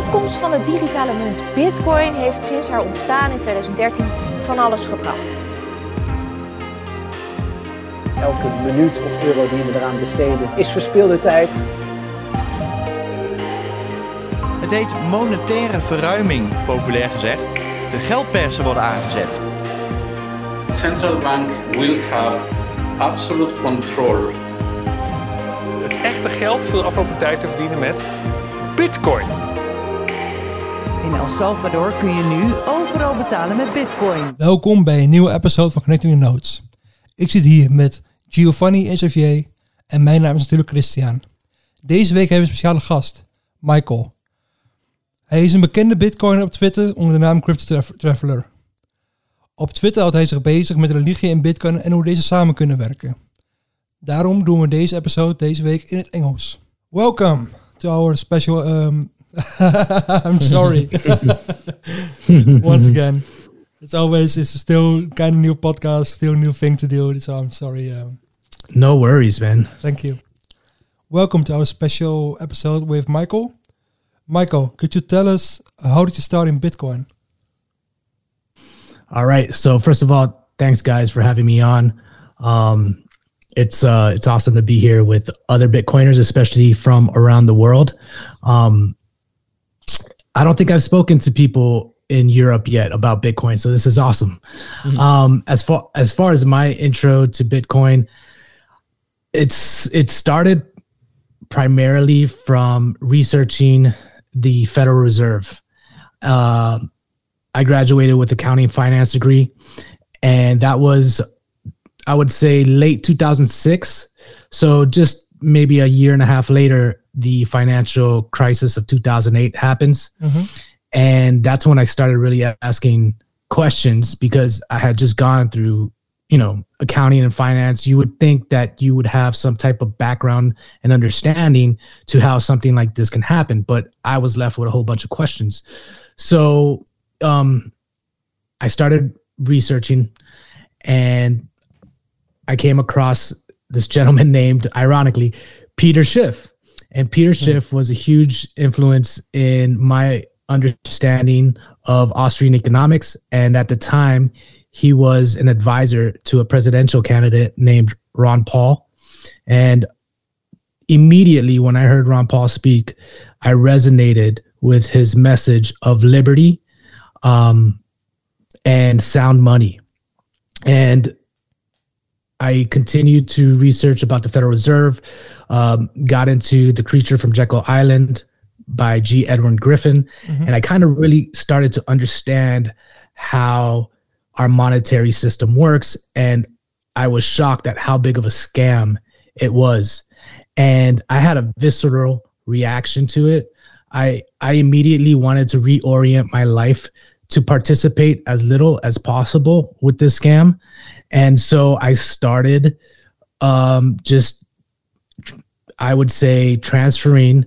opkomst van de digitale munt Bitcoin heeft sinds haar ontstaan in 2013 van alles gebracht. Elke minuut of euro die we eraan besteden is verspilde tijd. Het heet monetaire verruiming, populair gezegd. De geldpersen worden aangezet. central bank will have absolute control Het echte geld viel de afgelopen tijd te verdienen met bitcoin. In El Salvador kun je nu overal betalen met bitcoin. Welkom bij een nieuwe episode van Connecting the Notes. Ik zit hier met Giovanni en en mijn naam is natuurlijk Christian. Deze week hebben we een speciale gast, Michael. Hij is een bekende bitcoiner op Twitter onder de naam Crypto Traveler. Op Twitter houdt hij zich bezig met religie en bitcoin en hoe deze samen kunnen werken. Daarom doen we deze episode deze week in het Engels. Welcome to our special... Um, I'm sorry. Once again. It's always it's still kind of new podcast, still new thing to do. So I'm sorry. Um, No worries, man. thank you. Welcome to our special episode with Michael. Michael, could you tell us how did you start in Bitcoin? All right. So first of all, thanks guys for having me on. Um, it's uh, it's awesome to be here with other Bitcoiners, especially from around the world. Um, I don't think I've spoken to people in Europe yet about Bitcoin, so this is awesome. Um, as far as far as my intro to Bitcoin, it's it started primarily from researching the Federal Reserve. Um I graduated with accounting finance degree, and that was, I would say, late 2006. So just maybe a year and a half later, the financial crisis of 2008 happens, and that's when I started really asking questions because I had just gone through, you know, accounting and finance. You would think that you would have some type of background and understanding to how something like this can happen, but I was left with a whole bunch of questions. So um, I started researching and I came across this gentleman named, ironically, Peter Schiff. And Peter Schiff was a huge influence in my understanding of Austrian economics. And at the time, he was an advisor to a presidential candidate named Ron Paul. And immediately when I heard Ron Paul speak, I resonated with his message of liberty um, and sound money. And I continued to research about the Federal Reserve, um, got into The Creature from Jekyll Island by G. Edward Griffin, and I kind of really started to understand how our monetary system works. And I was shocked at how big of a scam it was. And I had a visceral reaction to it. I I immediately wanted to reorient my life to participate as little as possible with this scam. And so I started um, just, I would say, transferring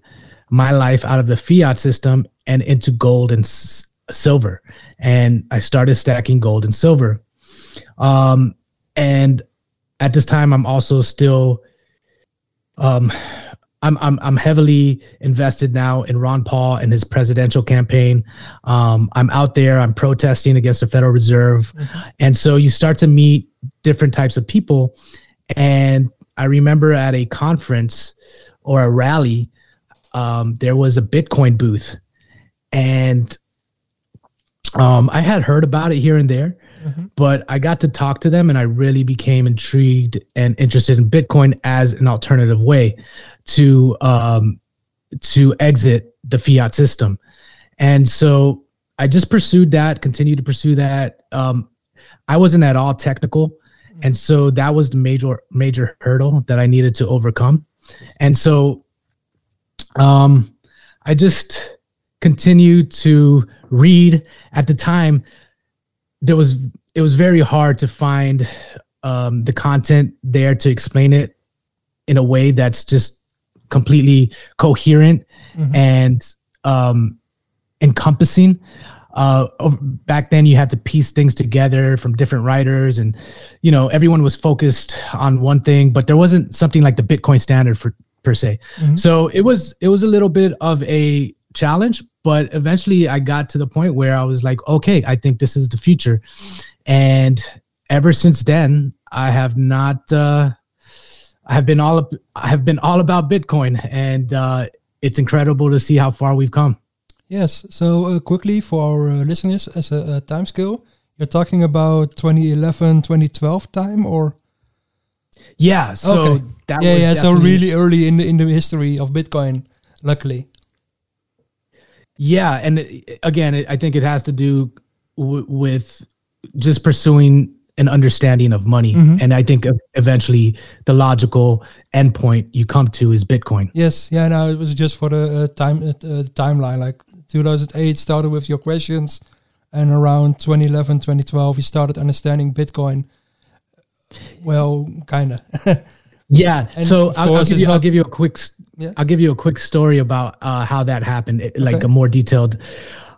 my life out of the fiat system and into gold and s- silver. And I started stacking gold and silver. Um, and at this time, I'm also still um, I'm I'm I'm heavily invested now in Ron Paul and his presidential campaign. Um, I'm out there. I'm protesting against the Federal Reserve, and so you start to meet different types of people. And I remember at a conference or a rally, um, there was a Bitcoin booth, and um, I had heard about it here and there, but I got to talk to them, and I really became intrigued and interested in Bitcoin as an alternative way to um, to exit the fiat system. And so I just pursued that, continued to pursue that. Um, I wasn't at all technical, and so that was the major major hurdle that I needed to overcome. And so um, I just continued to read. At the time, there was it was very hard to find um, the content there to explain it in a way that's just completely coherent and um, encompassing. Uh, back then, you had to piece things together from different writers, and you know everyone was focused on one thing, but there wasn't something like the Bitcoin standard for per se. So it was it was a little bit of a challenge, but eventually I got to the point where I was like, okay, I think this is the future. And ever since then, I have not. Uh, have been all I have been all about Bitcoin, and uh, it's incredible to see how far we've come. Yes. So uh, quickly for our uh, listeners, as a, a time scale, you're talking about 2011, 2012 time, or yeah. So okay. that yeah, was yeah. So really early in the in the history of Bitcoin, luckily. Yeah, and again, I think it has to do w- with just pursuing an understanding of money, Mhm. and I think eventually the logical endpoint you come to is Bitcoin. Yes. Yeah. No, it was just for the uh, time uh, uh, timeline. Like 2008 started with your questions, and around 2011, 2012, you started understanding Bitcoin. Well, kinda. Yeah. And so I'll, I'll give you, I'll give you a quick Yeah. I'll give you a quick story about uh, how that happened, it- like Okay. a more detailed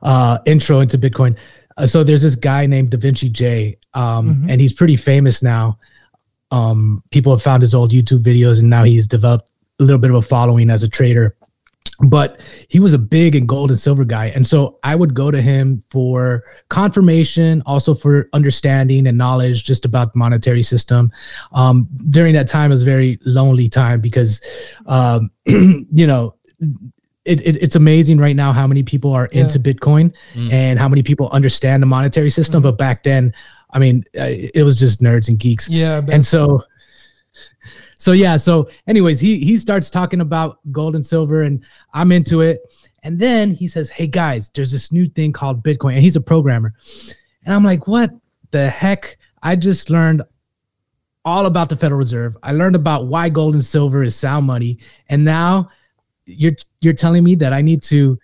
uh, intro into Bitcoin. Uh, so there's this guy named Da Vinci J, um, Mhm. and he's pretty famous now. Um, people have found his old YouTube videos, and now he's developed a little bit of a following as a trader. But he was a big and gold and silver guy, and so I would go to him for confirmation, also for understanding and knowledge just about the monetary system. Um, during that time, it was a very lonely time because, um, you know, it, it, it's amazing right now how many people are Yeah. into Bitcoin Mm. and how many people understand the monetary system. Mm-hmm. But back then, I mean, uh, it was just nerds and geeks. yeah. And so, so yeah. So, anyways, he he starts talking about gold and silver, and I'm into it. And then he says, "Hey guys, there's this new thing called Bitcoin," and he's a programmer. And I'm like, "What the heck?" I just learned all about the Federal Reserve. I learned about why gold and silver is sound money, and now you're you're telling me that I need to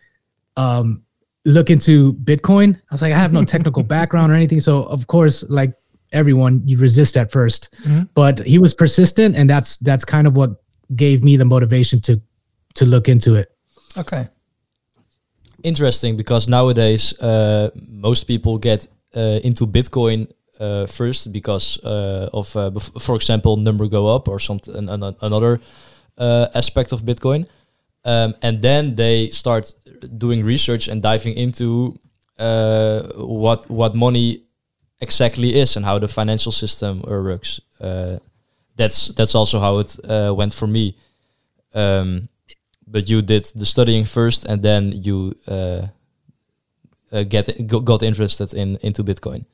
um, look into Bitcoin. I was like, I have no technical background or anything, so of course, like everyone, you resist at 1st Mhm. But he was persistent, and that's that's kind of what gave me the motivation to to look into it. okay. interesting because nowadays uh, most people get uh, into Bitcoin uh, first because uh, of, uh, for example, number go up or something, an, an, another uh, aspect of Bitcoin, um, and then they start doing research and diving into uh, what what money exactly is and how the financial system works. Uh, that's that's also how it uh, went for me. Um, but you did the studying first, and then you uh, uh, get got interested in into Bitcoin.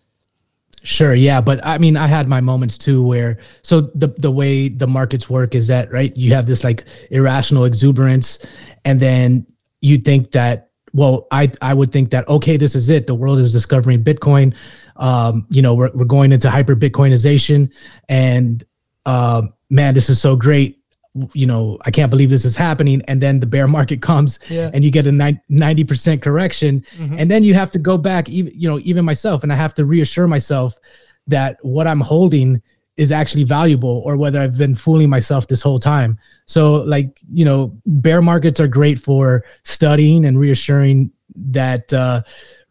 Sure, yeah, but I mean, I had my moments too where so the the way the markets work is that right, you have this like irrational exuberance, and then you think that well, I I would think that okay, this is it. The world is discovering Bitcoin. Um, you know, we're we're going into hyper Bitcoinization, and um, man, this is so great. You know, I can't believe this is happening. And then the bear market comes, Yeah. and you get a ninety percent correction, and then you have to go back even you know even myself and i have to reassure myself that what i'm holding is actually valuable or whether i've been fooling myself this whole time. So like you know bear markets are great for studying and reassuring that uh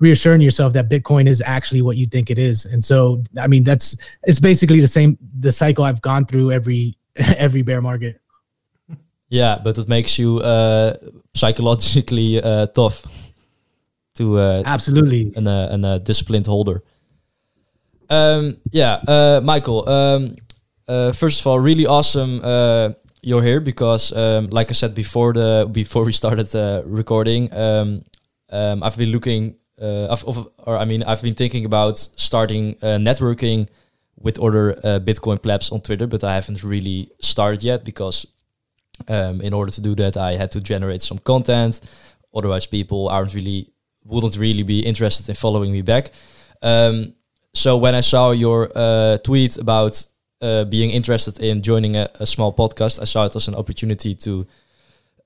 reassuring yourself that bitcoin is actually what you think it is. And so i mean that's it's basically the same the cycle i've gone through every every bear market Yeah, but it makes you uh, psychologically uh, tough to uh, absolutely and a an uh, disciplined holder. Um, yeah, uh, Michael. Um, uh, first of all, really awesome uh, you're here because, um, like I said before the before we started uh, recording, um, um, I've been looking, uh, I've, of, or I mean, I've been thinking about starting uh, networking with other uh, Bitcoin plebs on Twitter, but I haven't really started yet because um, in order to do that, I had to generate some content. Otherwise, people aren't really wouldn't really be interested in following me back. Um, so when I saw your uh, tweet about uh, being interested in joining a, a small podcast, I saw it as an opportunity to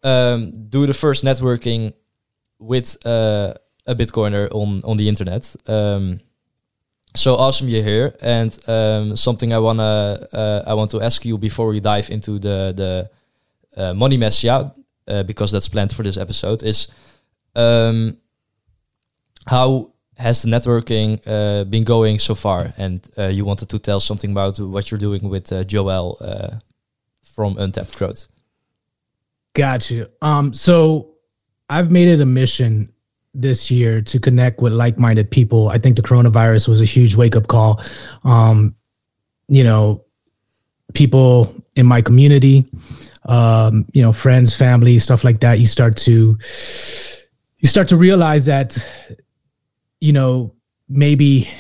um, do the first networking with uh, a Bitcoiner on on the internet. Um, so awesome you're here, and um, something I wanna uh, I want to ask you before we dive into the the uh, Money Messiah, uh, because that's planned for this episode, is um, how has the networking uh, been going so far? And uh, you wanted to tell something about what you're doing with Joel from Untapped Growth. Got you. Um, so I've made it a mission this year to connect with like-minded people. I think the coronavirus was a huge wake-up call. Um, you know, people in my community, um, you know, friends, family, stuff like that. You start to you start to realize that, you know, maybe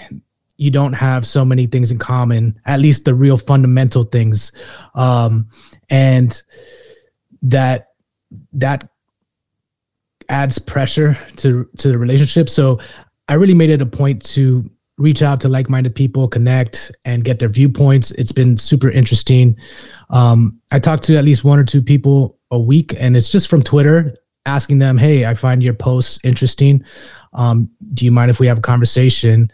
you don't have so many things in common, at least the real fundamental things. Um, and that that adds pressure to to the relationship. So I really made it a point to reach out to like-minded people, connect, and get their viewpoints. It's been super interesting. Um, I talked to at least one or two people a week, and it's just from Twitter, asking them, "Hey, I find your posts interesting. Um, do you mind if we have a conversation?"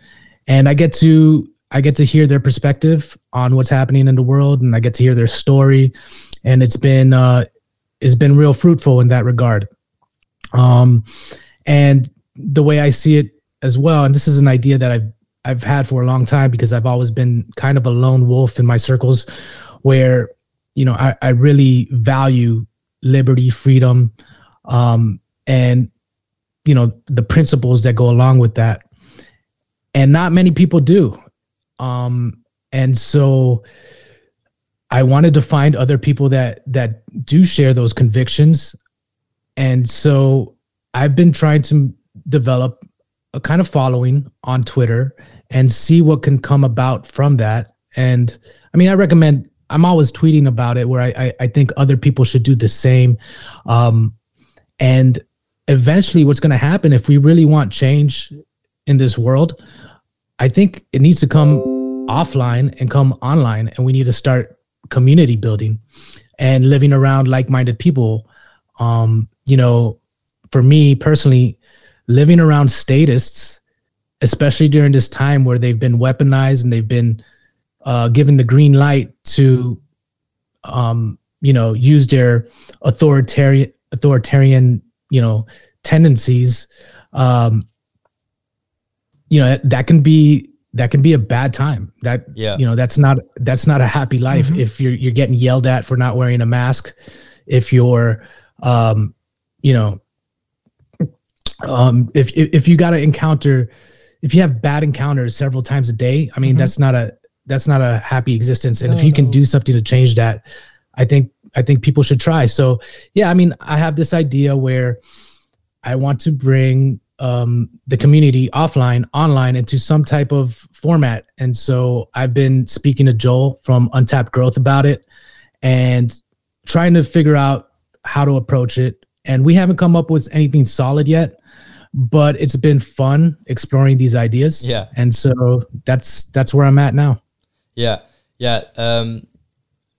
And I get to I get to hear their perspective on what's happening in the world, and I get to hear their story, and it's been uh, it's been real fruitful in that regard. Um, and the way I see it as well, and this is an idea that I've I've had for a long time because I've always been kind of a lone wolf in my circles, where you know I, I really value liberty, freedom, um, and you know the principles that go along with that, and not many people do, um, and so I wanted to find other people that that do share those convictions. And so I've been trying to develop a kind of following on Twitter and see what can come about from that. And I mean, I recommend, I'm always tweeting about it where I, I, I think other people should do the same. Um, and eventually, what's going to happen if we really want change in this world, I think it needs to come offline and come online, and we need to start community building and living around like minded people. Um, you know, for me personally, living around statists, especially during this time where they've been weaponized and they've been uh, given the green light to, um, you know, use their authoritarian authoritarian, you know, tendencies. Um, you know that can be that can be a bad time. That Yeah. you know that's not that's not a happy life if you're you're getting yelled at for not wearing a mask, if you're um, you know um if if, if you got to encounter if you have bad encounters several times a day i mean that's not a that's not a happy existence. And if you can do something to change that i think i think people should try. So yeah i mean i have this idea where i want to bring um, the community offline online into some type of format. And so i've been speaking to joel from untapped growth about it and trying to figure out how to approach it. And we haven't come up with anything solid yet but it's been fun exploring these ideas Yeah. and so that's that's where i'm at now Yeah, yeah. Um,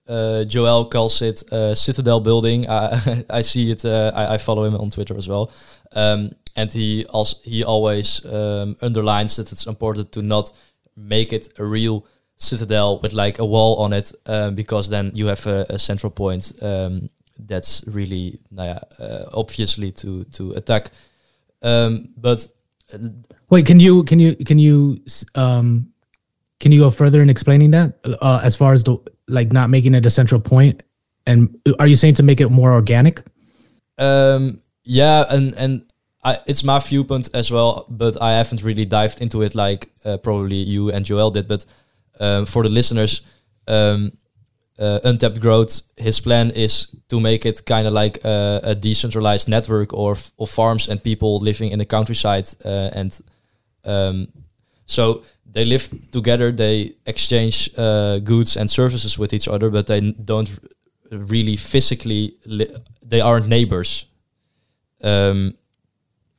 uh, Joel calls it uh, Citadel Building. I, I see it. Uh, I, I follow him on Twitter as well, um, and he also he always um, underlines that it's important to not make it a real citadel with like a wall on it, um, because then you have a, a central point um, that's really, nou uh, obviously to to attack. Um, but wait can you can you can you um can you go further in explaining that uh, as far as the like not making it a central point and are you saying to make it more organic Um, yeah, and and I, it's my viewpoint as well, but I haven't really dived into it like uh, probably you and Joel did. But um, for the listeners, um, uh, Untapped Growth, his plan is to make it kind of like a, a decentralized network of, of farms and people living in the countryside, uh, and um, so they live together. They exchange uh, goods and services with each other, but they don't really physically. They aren't neighbors. Um,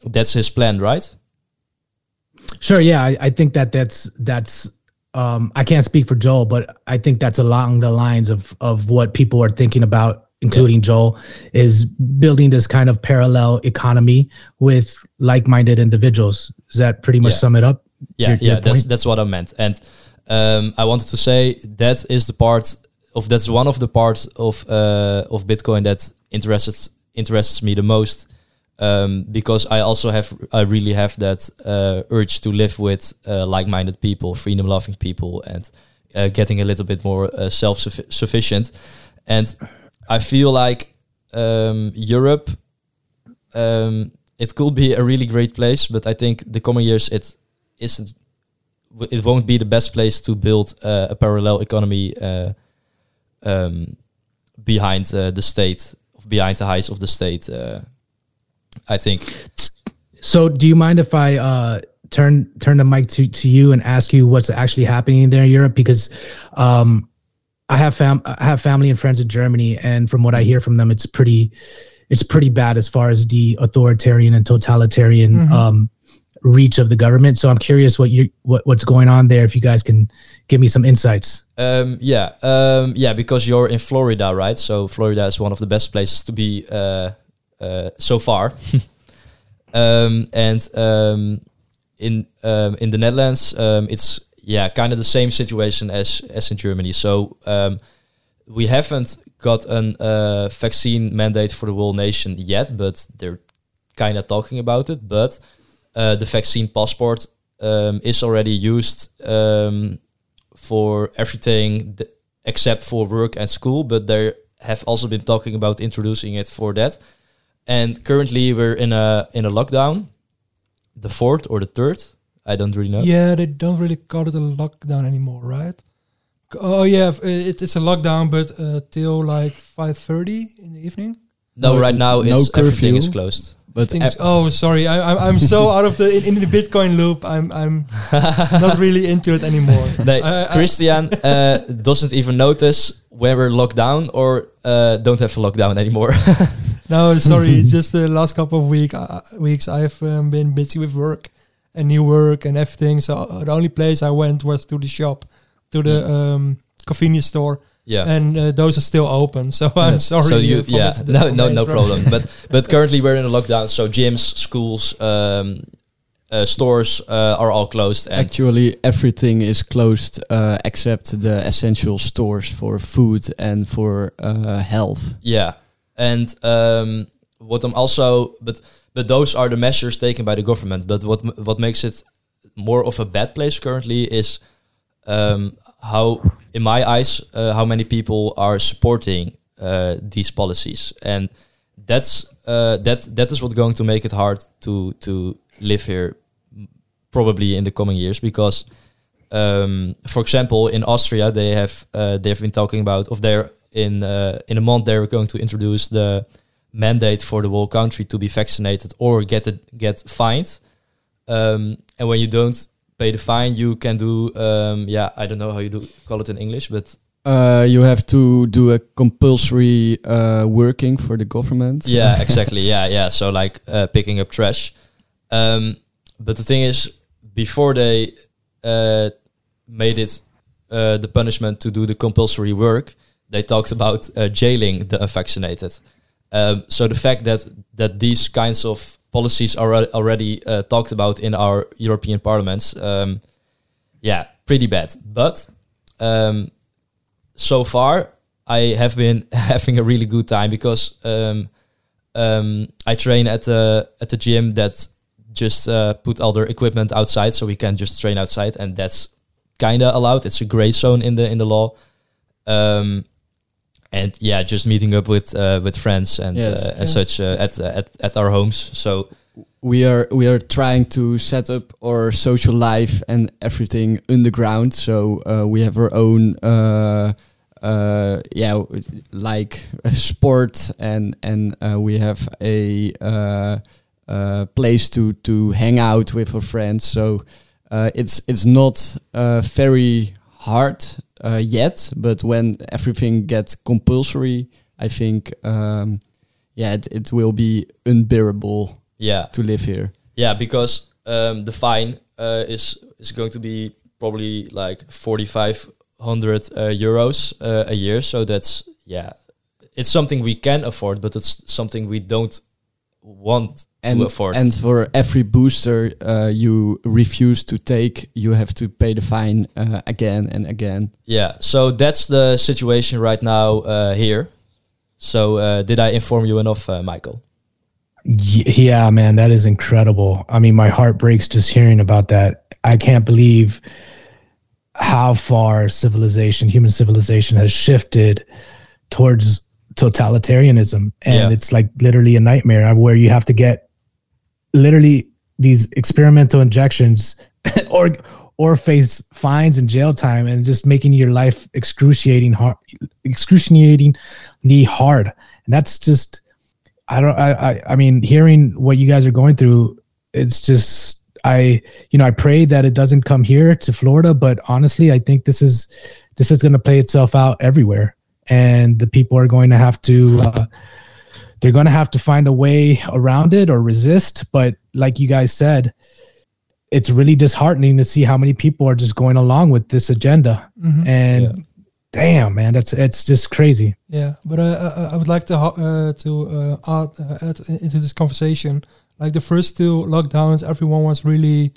that's his plan, right? Sure. Yeah, I, I think that that's that's. Um, I can't speak for Joel, but I think that's along the lines of of what people are thinking about, including Joel, is building this kind of parallel economy with like-minded individuals. Does that pretty much Yeah. sum it up? Yeah, Your- yeah, your that's that's what I meant. And um, I wanted to say that is the part of that's one of the parts of uh, of Bitcoin that interests interests me the most. Um, because I also have, I really have that uh, urge to live with uh, like-minded people, freedom-loving people, and uh, getting a little bit more uh, self-sufficient. And I feel like um, Europe um, it could be a really great place, but I think the coming years it isn't. It won't be the best place to build uh, a parallel economy uh, um, behind the state, behind the heights of the state. I think. So, do you mind if I uh, turn turn the mic to, to you and ask you what's actually happening there in Europe? Because um, I have fam I have family and friends in Germany, and from what I hear from them, it's pretty it's pretty bad as far as the authoritarian and totalitarian Mhm. um, reach of the government. So, I'm curious what you what what's going on there. If you guys can give me some insights. Um, yeah, um, yeah, because you're in Florida, right? So Florida is one of the best places to be uh, so far. um, and um, in um, in the Netherlands, um, it's yeah, kind of the same situation as as in Germany. So um, we haven't got a uh, vaccine mandate for the whole nation yet, but they're kind of talking about it. But uh, the vaccine passport um, is already used um, for everything th- except for work and school. But they have also been talking about introducing it for that. And currently, we're in a in a lockdown, the fourth or the third. I don't really know. Yeah, they don't really call it a lockdown anymore, right? Oh yeah, f- uh, it, it's a lockdown, but uh, till like five thirty in the evening. No, No- right now no it's everything is closed. But Things, ap- oh, sorry, I, I'm I'm so out of the in, in the Bitcoin loop. I'm I'm not really into it anymore. Nee, I- I- Christian uh, doesn't even notice when we're locked down or uh, don't have a lockdown anymore. No, sorry. it's just the last couple of week uh, weeks I've um, been busy with work and new work and everything. So uh, the only place I went was to the shop, to the um, convenience store, yeah. and uh, those are still open. So I'm Yes. sorry. so uh, you, yeah, no, no, no problem. but but currently we're in a lockdown, so gyms, schools, um, uh, stores uh, are all closed, and actually everything is closed uh, except the essential stores for food and for uh, health. yeah, and um, what I'm also, but but those are the measures taken by the government. But what what makes it more of a bad place currently is um, how, in my eyes, uh, how many people are supporting uh, these policies, and that's uh, that that is what's going to make it hard to to live here, probably in the coming years, because. Um, for example, in Austria, they have uh, they have been talking about, of they're in uh, in a month they're going to introduce the mandate for the whole country to be vaccinated or get it, get fined. Um, and when you don't pay the fine, you can do um, yeah I don't know how you do call it in English, but Uh, you have to do a compulsory uh, working for the government. yeah exactly yeah yeah so like uh, picking up trash. Um, but the thing is, before they uh, made it uh, the punishment to do the compulsory work, they talked about uh, jailing the unvaccinated. Um, so the fact that that these kinds of policies are already uh, talked about in our European parliaments, um, yeah, pretty bad. But um, so far, I have been having a really good time because um, um, I train at the at the gym that just uh, put all their equipment outside, so we can just train outside, and that's kind of allowed. It's a gray zone in the in the law. Um, and yeah, just meeting up with uh, with friends and Yes. uh, and such uh, at uh, at at our homes. So we are we are trying to set up our social life and everything underground. So uh, we have our own uh, uh, yeah like sport and and uh, we have a uh, uh, place to to hang out with our friends. So uh, it's it's not uh, very hard uh, yet, but when everything gets compulsory, I think um, yeah it, it will be unbearable yeah, to live here. Yeah, because um, the fine uh, is is going to be probably like forty five hundred uh, euros uh, a year. So that's yeah, it's something we can afford, but it's something we don't want and to afford. and for every booster uh, you refuse to take, you have to pay the fine uh, again and again. yeah, so that's the situation right now uh, here. So uh, did I inform you enough, uh, Michael? Yeah, man, that is incredible. I mean, my heart breaks just hearing about that. I can't believe how far civilization, human civilization, has shifted towards totalitarianism, and Yeah. it's like literally a nightmare. Where you have to get literally these experimental injections or or face fines and jail time and just making your life excruciating hard excruciatingly hard. And that's just i don't I, I i mean hearing what you guys are going through it's just i you know i pray that it doesn't come here to florida but honestly i think this is this is going to play itself out everywhere and the people are going to have to uh, they're going to have to find a way around it or resist but like you guys said it's really disheartening to see how many people are just going along with this agenda Mhm. and damn man that's it's just crazy Yeah, but uh, uh, I would like to ho- uh, to uh, add, uh, add into this conversation. Like the first two lockdowns, everyone was really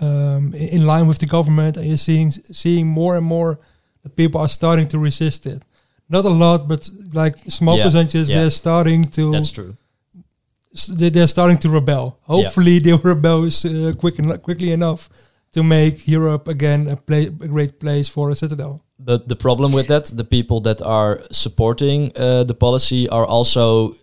um, in line with the government, and you're seeing seeing more and more that people are starting to resist it. Not a lot, but like small Yeah, percentages, yeah. they're starting to. That's true. they- They're starting to rebel. Hopefully, they will rebel uh, quick en- quickly enough to make Europe again a, play, a great place for a citadel. But the problem with that, the people that are supporting uh, the policy are also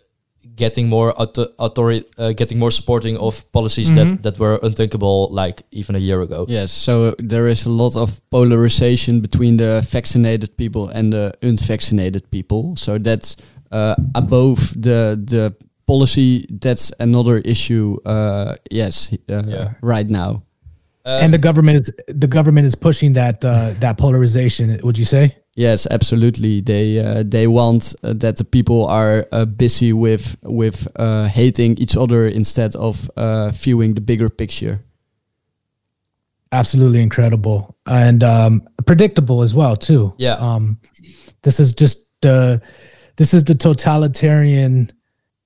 getting more auto- authority, uh, getting more supporting of policies Mhm. that, that were unthinkable like even a year ago. Yes, so there is a lot of polarization between the vaccinated people and the unvaccinated people. So that's uh, above the the policy. That's another issue. Uh, yes, uh, right now. and the government is the government is pushing that uh, that polarization would you say Yes, absolutely. They uh, they want uh, that the people are uh, busy with with uh, hating each other instead of uh, viewing the bigger picture. absolutely incredible and um, predictable as well too. Yeah. Um, this is just the this is the totalitarian,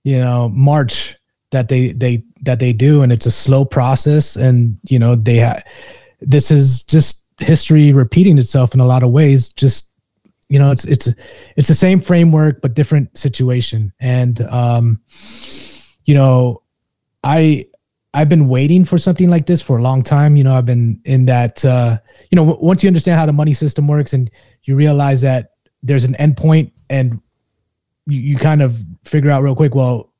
you know, march that they they that they do, and it's a slow process, and you know they ha- this is just history repeating itself in a lot of ways. Just you know, it's it's it's the same framework but different situation, and um, you know, I I've been waiting for something like this for a long time. You know, I've been in that. Uh, you know, w- once you understand how the money system works, and you realize that there's an endpoint, and you, you kind of figure out real quick. Well,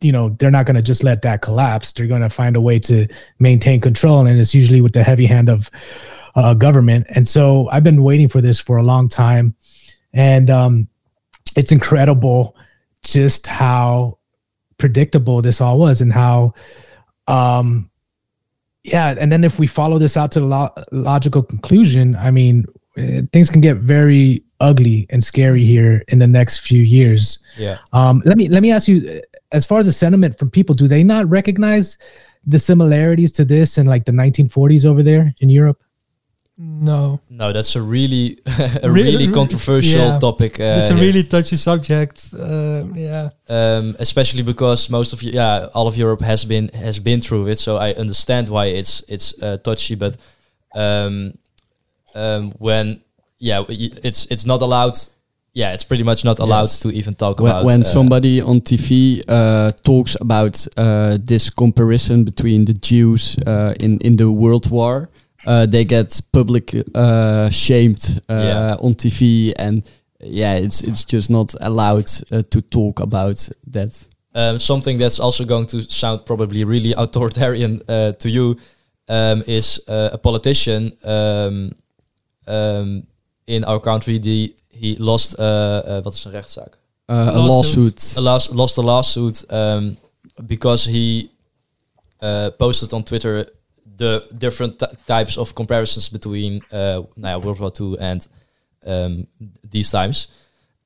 you know, they're not going to just let that collapse. They're going to find a way to maintain control, and it's usually with the heavy hand of uh, government. And so I've been waiting for this for a long time, and um, it's incredible just how predictable this all was and how um yeah and then if we follow this out to the lo- logical conclusion i mean eh, things can get very ugly and scary here in the next few years Yeah. um let me let me ask you eh, as far as the sentiment from people do they not recognize the similarities to this in like the 1940s over there in europe No. No, that's a really a Re- really controversial yeah. topic. Uh, it's a here. really touchy subject. Uh, yeah. um, especially because most of Eu- yeah all of Europe has been has been through it, so I understand why it's it's uh, touchy. But um, um, when yeah, it's it's not allowed. Yeah, it's pretty much not allowed Yes. to even talk when, about when uh, somebody on TV uh, talks about uh, this comparison between the Jews uh, in in the World War, uh, they get public uh, shamed uh, Yeah. on TV, and yeah, it's it's just not allowed uh, to talk about that. Um, something that's also going to sound probably really authoritarian uh, to you um, is uh, a politician um, um, in our country. Die he lost. Uh, uh, wat is een rechtszaak? Uh, a lawsuit. A lost, lost a lawsuit um, because he uh, posted on Twitter the different types of comparisons between uh, ja, World War II and um, these times.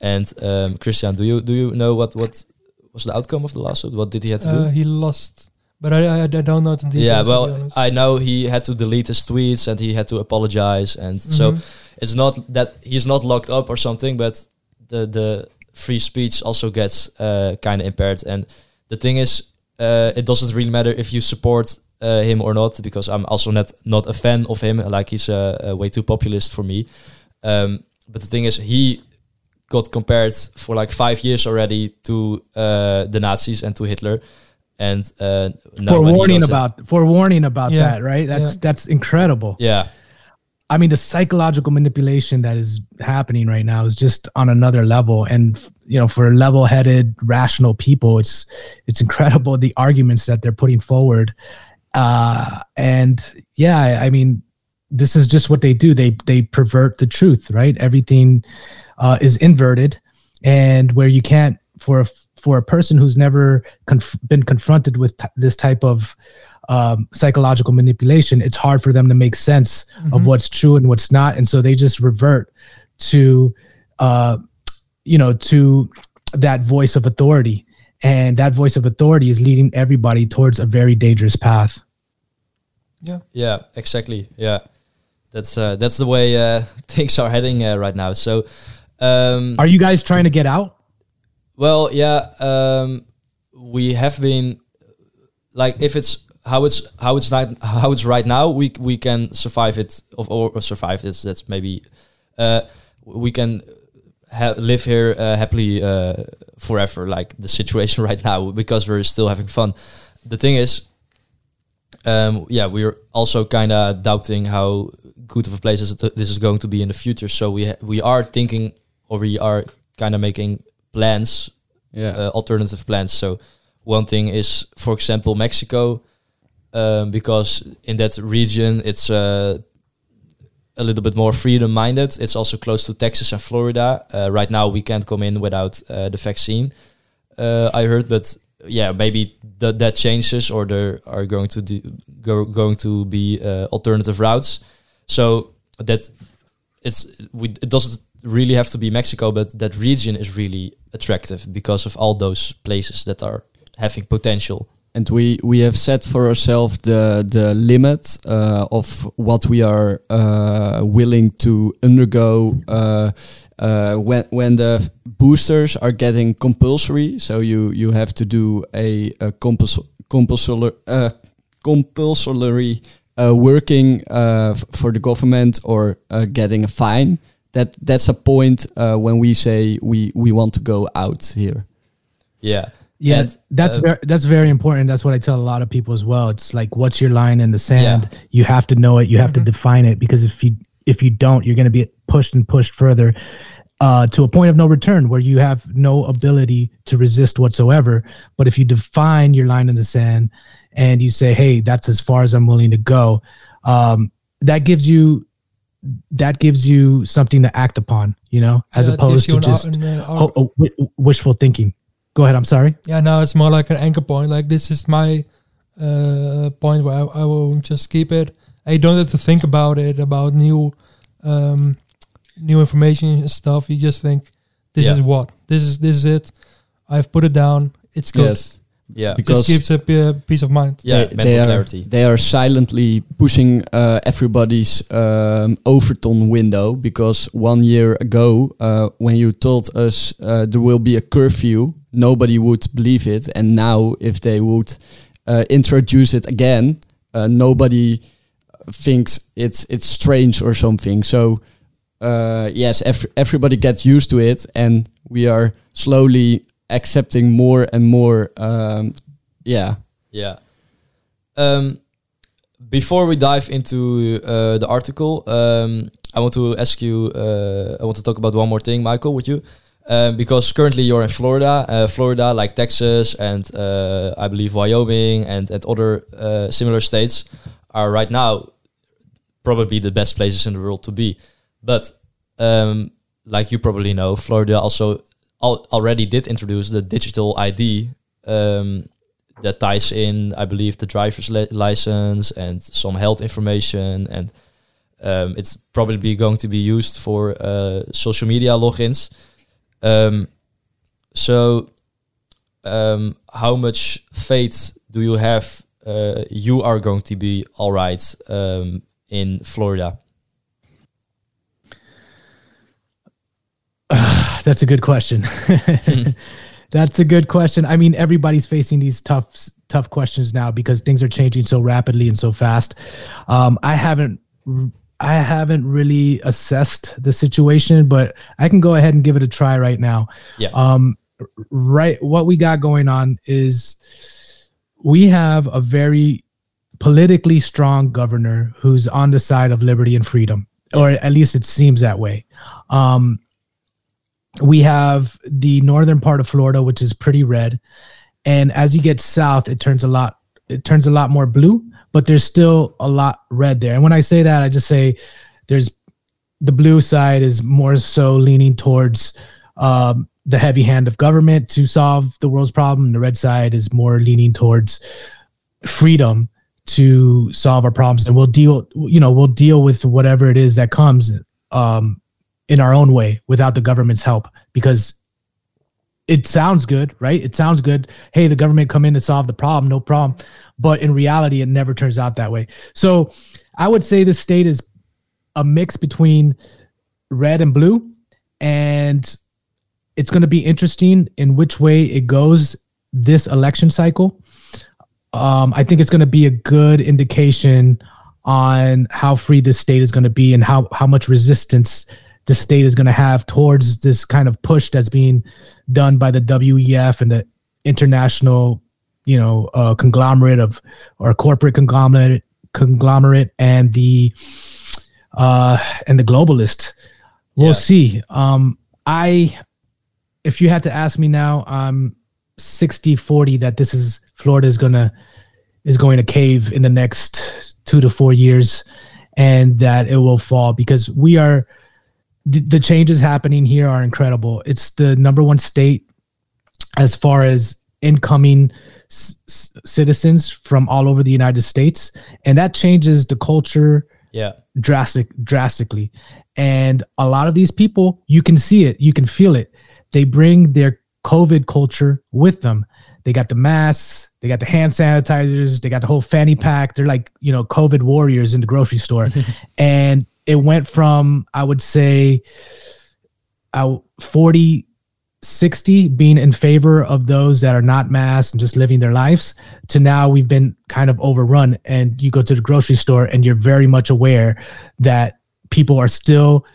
And um, Christian, do you do you know what what was the outcome of the lawsuit? What did he have to Uh, do? he lost, but I, I, I don't know the details. yeah, well. I know he had to delete his tweets and he had to apologize, and so Mhm. it's not that he's not locked up or something, but the the free speech also gets uh, kind of impaired. And the thing is, uh, it doesn't really matter if you support uh, him or not, because I'm also not not a fan of him. Like he's uh, way too populist for me. Um, but the thing is, he got compared for like five years already to uh, the Nazis and to Hitler. And uh, now for warning does it- about for warning about Yeah, that right that's yeah. that's incredible yeah. I mean, the psychological manipulation that is happening right now is just on another level. And you know, for level-headed, rational people, it's it's incredible the arguments that they're putting forward. Uh, and yeah, I, mean, this is just what they do. They they pervert the truth, right? Everything uh, is inverted, and where you can't for a for a person who's never conf- been confronted with t- this type of um, psychological manipulation, it's hard for them to make sense Mm-hmm. of what's true and what's not, and so they just revert to, uh, you know, to that voice of authority, and that voice of authority is leading everybody towards a very dangerous path. Yeah, Yeah, exactly. Yeah, that's uh, that's the way uh, things are heading uh, right now. So, um, Are you guys trying to get out? well, yeah, um, we have been like if it's how it's how it's not how it's right now, we we can survive it of or, or survive this. That's maybe uh, we can ha- live here uh, happily uh, forever, like the situation right now, because we're still having fun. The thing is, um, yeah, we're also kind of doubting how good of a place this is going to be in the future. So we ha- we are thinking, or we are kind of making plans, Yeah. uh, alternative plans. So one thing is, for example, Mexico, um, because in that region it's uh, a little bit more freedom minded. It's also close to Texas and Florida. Uh, right now, we can't come in without uh, the vaccine. Uh, I heard, but yeah, maybe that that changes, or there are going to go, going to be uh, alternative routes. So that it's we it doesn't really have to be Mexico, but that region is really attractive because of all those places that are having potential. And we we have set for ourselves the the limit uh, of what we are uh, willing to undergo uh, uh, when when the boosters are getting compulsory. So you you have to do a, a compuls- compulsory uh, compulsory working uh, f- for the government or getting a fine. That that's a point when we say we we want to go out here. Yeah. Yeah, And, that's uh, very that's very important. That's what I tell a lot of people as well. It's like, what's your line in the sand? You have to know it. You have to define it because if you if you don't, you're going to be pushed and pushed further uh, to a point of no return where you have no ability to resist whatsoever. But if you define your line in the sand and you say, "Hey, that's as far as I'm willing to go," um, that gives you that gives you something to act upon. You know, as Yeah, opposed to just an, uh, ho- oh, wi- wishful thinking. Go ahead. I'm sorry. Yeah, now it's more like an anchor point. Like this is my uh, point where I, I will just keep it. I don't have to think about it about new um, new information and stuff. You just think this Yeah. is what this is. This is it. I've put it down. It's good. Yes. Yeah. Because- Just keeps a p- peace of mind. Yeah, they, mental they are, clarity. They are silently pushing uh, everybody's um, Overton window because one year ago, uh, when you told us uh, there will be a curfew, nobody would believe it. And now, if they would uh, introduce it again, uh, nobody thinks it's it's strange or something. So uh, yes, ev- everybody gets used to it, and we are slowly accepting more and more. Um, yeah, Yeah. Um, before we dive into uh, the article, um, I want to ask you. Uh, I want to talk about one more thing, Michael, with you, um, because currently you're in Florida. Uh, Florida, like Texas and uh, I believe Wyoming and and other uh, similar states, are right now probably the best places in the world to be. But um, like you probably know, Florida also al- already did introduce the digital ID. Um, that ties in, I believe, the driver's li- license and some health information, and um, it's probably going to be used for uh, social media logins. Um, so, how much faith do you have uh, you are going to be all right in Florida? That's a good question. That's a good question. I mean, everybody's facing these tough, tough questions now because things are changing so rapidly and so fast. Um, I haven't, I haven't really assessed the situation, but I can go ahead and give it a try right now. Yeah. Um, right. What we got going on is we have a very politically strong governor who's on the side of liberty and freedom. or at least it seems that way. Um, we have the northern part of Florida, which is pretty red, and as you get south, it turns a lot. It turns a lot more blue, but there's still a lot red there. And when I say that, I just say there's the blue side is more so leaning towards um, the heavy hand of government to solve the world's problem. The red side is more leaning towards freedom to solve our problems, and we'll deal. You know, we'll deal with whatever it is that comes um, in our own way without the government's help because it sounds good, right? It sounds good. Hey, the government come in to solve the problem, no problem. But in reality, it never turns out that way. So I would say this state is a mix between red and blue. And it's going to be interesting in which way it goes this election cycle. Um, I think it's going to be a good indication on how free this state is going to be and how, how much resistance the state is going to have towards this kind of push that's being done by the WEF and the international, you know, uh, conglomerate of or corporate conglomerate conglomerate and the uh, and the globalist. We'll yeah. see. Um, I, if you had to ask me now, I'm 60 40 that this is Florida is gonna is going to cave in the next two to four years and that it will fall because we are the, the changes happening here are incredible. It's the number one state as far as incoming c- citizens from all over the United States, and that changes the culture. Yeah, drastic, drastically. And a lot of these people, you can see it, you can feel it. They bring their COVID culture with them. They got the masks, they got the hand sanitizers, they got the whole fanny pack. They're like, you know, COVID warriors in the grocery store. and it went from I would say uh, 40 60 being in favor of those that are not masked and just living their lives to now we've been kind of overrun. And you go to the grocery store and you're very much aware that people are still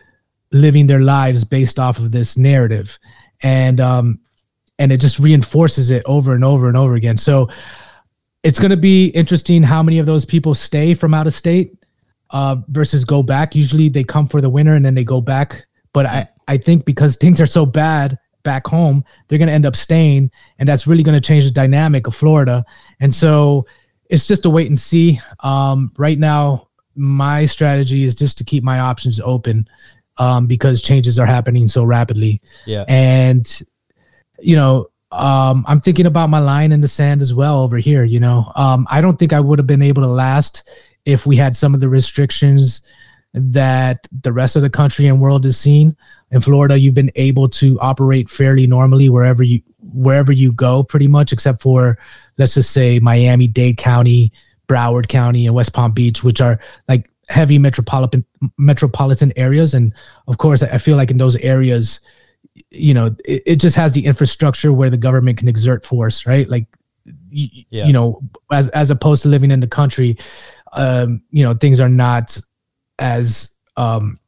living their lives based off of this narrative. And um and it just reinforces it over and over and over again. So it's going to be interesting how many of those people stay from out of state uh, versus go back. Usually they come for the winter and then they go back. But I, I think because things are so bad back home, they're going to end up staying. And that's really going to change the dynamic of Florida. And so it's just a wait and see. Um, right now, my strategy is just to keep my options open um, because changes are happening so rapidly. Yeah. And, you know, um, I'm thinking about my line in the sand as well over here. You know, um, I don't think I would have been able to last if we had some of the restrictions that the rest of the country and world is seeing. In Florida, you've been able to operate fairly normally wherever you wherever you go, pretty much, except for let's just say Miami Dade County, Broward County, and West Palm Beach, which are like heavy metropolitan metropolitan areas. And of course, I feel like in those areas, you know, it, it just has the infrastructure where the government can exert force, right? Like you, yeah. you know, as as opposed to living in the country, um, you know things are not as um,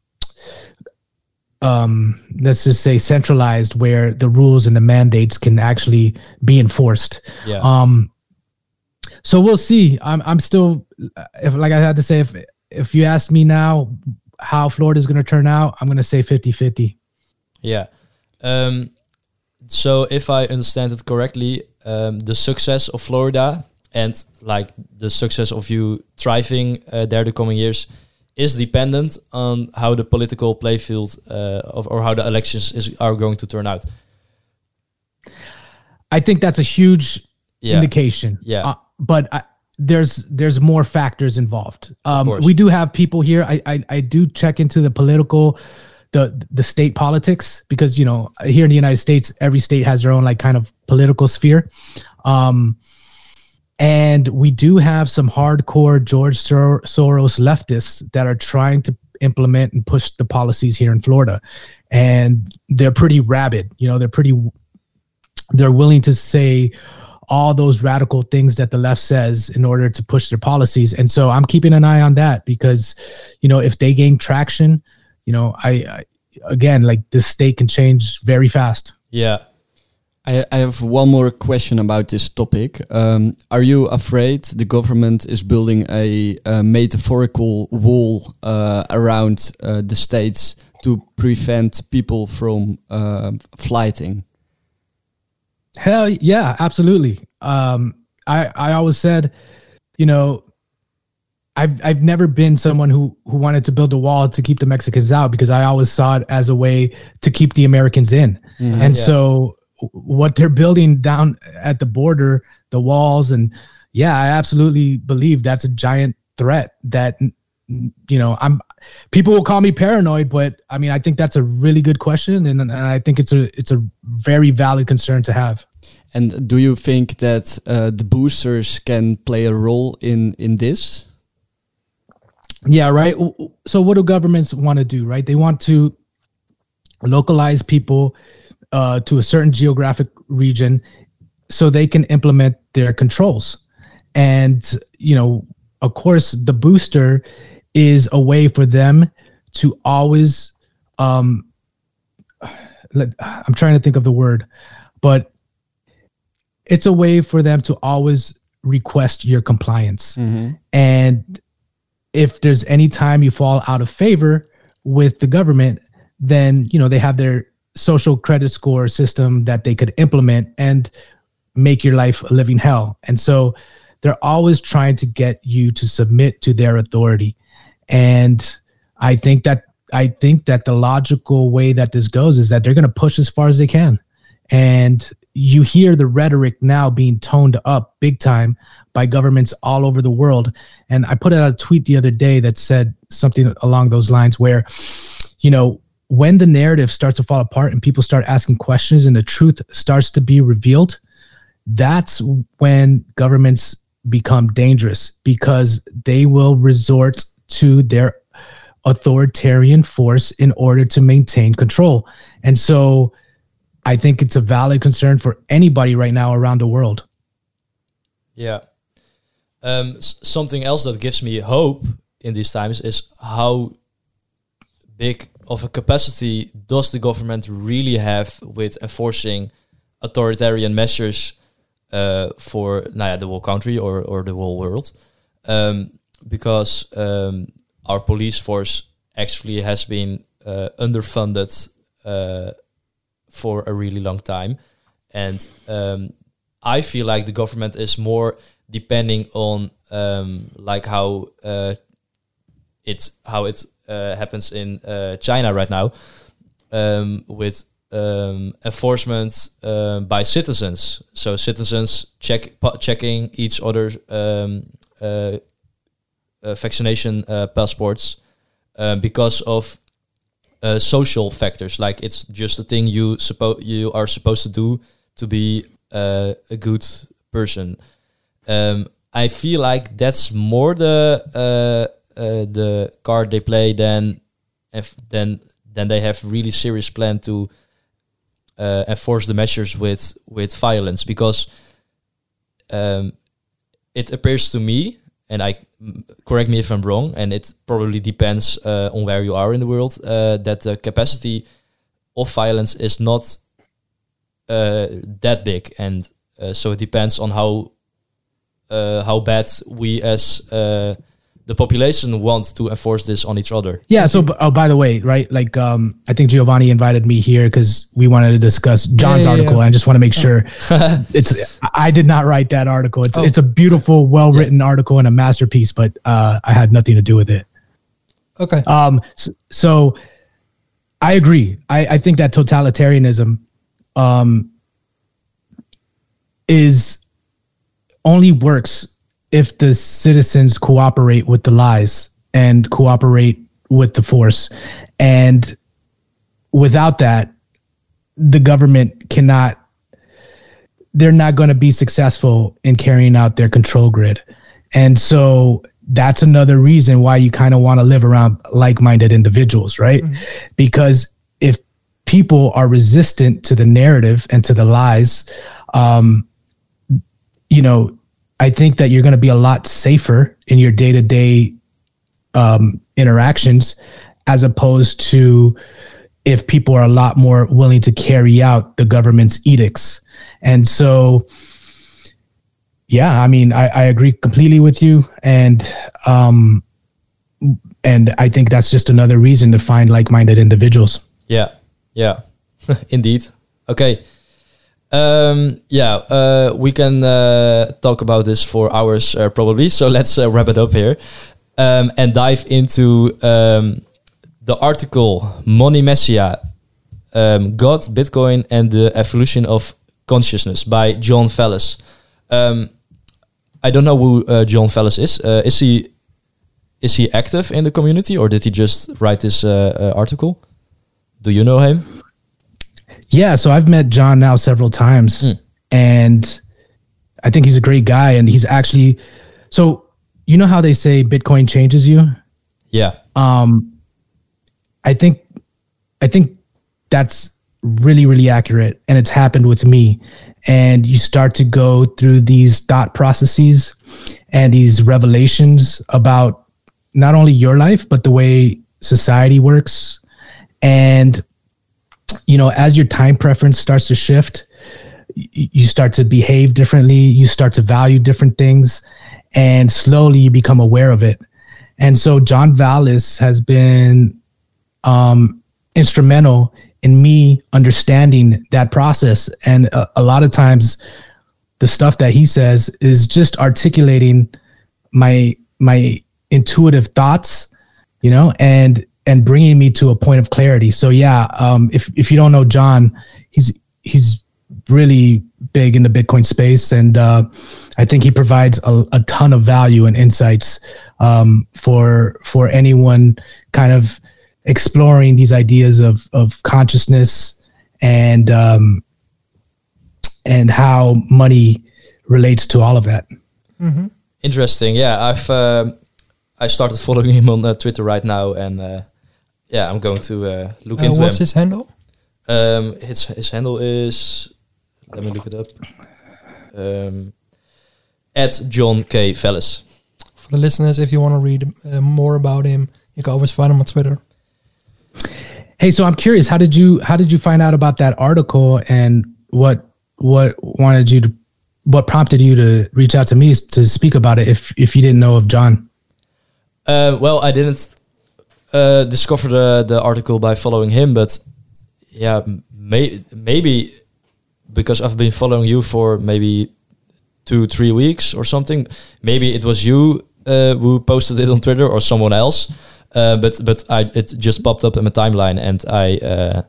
um, let's just say centralized where the rules and the mandates can actually be enforced. Yeah. Um, so we'll see. I'm I'm still if like I had to say if if you ask me now how Florida is going to turn out, I'm going to say 50-50. Yeah. Um, so if I understand it correctly, um, the success of Florida and like the success of you thriving uh, there the coming years is dependent on how the political playfield uh, of, or how the elections is, are going to turn out. I think that's a huge yeah. indication. Yeah, uh, but I, there's there's more factors involved. Um, we do have people here. I, I I do check into the political the the state politics because you know here in the United States every state has their own like kind of political sphere. Um, and we do have some hardcore George Sor- Soros leftists that are trying to implement and push the policies here in Florida. And they're pretty rabid. You know, they're pretty, they're willing to say all those radical things that the left says in order to push their policies. And so I'm keeping an eye on that because, you know, if they gain traction, you know, I, I again, like this state can change very fast. Yeah. I, I have one more question about this topic. Um, are you afraid the government is building a, a metaphorical wall uh, around uh, the states to prevent people from uh, flighting? Hell yeah, absolutely. Um, I I always said, you know, I've I've never been someone who who wanted to build a wall to keep the Mexicans out because I always saw it as a way to keep the Americans in. Mhm. And Yeah. so what they're building down at the border, the walls and yeah, I absolutely believe that's a giant threat that you know, I'm people will call me paranoid, but I mean, I think that's a really good question and, and I think it's a it's a very valid concern to have. And do you think that uh, the boosters can play a role in in this? Yeah, right. So what do governments want to do, right? They want to localize people uh, to a certain geographic region so they can implement their controls. And, you know, of course, the booster is a way for them to always, um, let, I'm trying to think of the word, but it's a way for them to always request your compliance. And if there's any time you fall out of favor with the government, then you know they have their social credit score system that they could implement and make your life a living hell. And so they're always trying to get you to submit to their authority. And I think that I think that the logical way that this goes is that they're going to push as far as they can. And you hear the rhetoric now being toned up big time by governments all over the world. And I put out a tweet the other day that said something along those lines where, you know, when the narrative starts to fall apart and people start asking questions and the truth starts to be revealed, that's when governments become dangerous because they will resort to their authoritarian force in order to maintain control. And so I think it's a valid concern for anybody right now around the world. Yeah. Um, something else that gives me hope in these times is how big of a capacity does the government really have with enforcing authoritarian measures uh, for nou ja, the whole country or, or the whole world? Um, because um, our police force actually has been uh, underfunded uh, for a really long time. And um, I feel like the government is more depending on um, like how uh, it's how it uh, happens in uh, China right now um, with um, enforcement um, by citizens. So citizens check checking each other's um, uh, uh, vaccination passports because of social factors. Like it's just a thing you suppo- you are supposed to do to be a good person. Um, I feel like that's more the uh, the card they play than if then then they have really serious plan to uh, enforce the measures with with violence because um, it appears to me and I correct me if I'm wrong and it probably depends uh, on where you are in the world that the capacity of violence is not that big. And so it depends on how how bad we as the population wants to enforce this on each other. Yeah. So, oh, by the way, right? Like, um, I think Giovanni invited me here because we wanted to discuss John's yeah, article. yeah. I just want to make sure it's. I did not write that article. It's Oh. it's a beautiful, well written article and a masterpiece, but uh, I had nothing to do with it. Okay. Um. s- So, I agree. I I think that totalitarianism, um, is only works if the citizens cooperate with the lies and cooperate with the force. And without that, the government cannot, they're not going to be successful in carrying out their control grid. And so that's another reason why you kind of want to live around like minded individuals, right? Because if people are resistant to the narrative and to the lies, um, you know, I think that you're going to be a lot safer in your day to day interactions as opposed to if people are a lot more willing to carry out the government's edicts. And so, yeah, I mean, I, I agree completely with you. And, um, and I think that's just another reason to find like-minded individuals. Yeah, yeah, indeed. Okay. Um, yeah, uh, we can uh, talk about this for hours uh, probably. So let's uh, wrap it up here um, and dive into um, the article Money Messiah um, God, Bitcoin, and the Evolution of Consciousness by John Fellis. Um, I don't know who uh, John Fellis is. Uh, is he is he active in the community or did he just write this article? Do you know him? Yeah, so I've met John now several times, Mm. and I think he's a great guy. And he's actually, so you know how they say Bitcoin changes you. Yeah. Um, I think, I think that's really, really accurate, and it's happened with me. And you start to go through these thought processes and these revelations about not only your life but the way society works, and you know, as your time preference starts to shift, you start to behave differently, you start to value different things, and slowly you become aware of it. And so John Vallis has been um, instrumental in me understanding that process. And a, a lot of times, the stuff that he says is just articulating my my intuitive thoughts, you know, and and bringing me to a point of clarity. So yeah, um, if if you don't know John, he's he's really big in the Bitcoin space, and uh, I think he provides a, a ton of value and insights um, for for anyone kind of exploring these ideas of of consciousness and um, and how money relates to all of that. Interesting. Yeah, I've um I started following him on uh, Twitter right now, and uh, yeah, I'm going to uh, look Uh, into what's him. his handle? Um, his his handle is let me look it up. Um, at John K. Vallis. For the listeners, if you want to read uh, more about him, you can always find him on Twitter. Hey, so I'm curious, how did you how did you find out about that article and what what wanted you to what prompted you to reach out to me to speak about it if if you didn't know of John? Uh, well, I didn't uh, discover the, the article by following him, but yeah, may, maybe because I've been following you for maybe two, three weeks or something. Maybe it was you uh, who posted it on Twitter or someone else. Uh, but but I it just popped up in my timeline and I uh,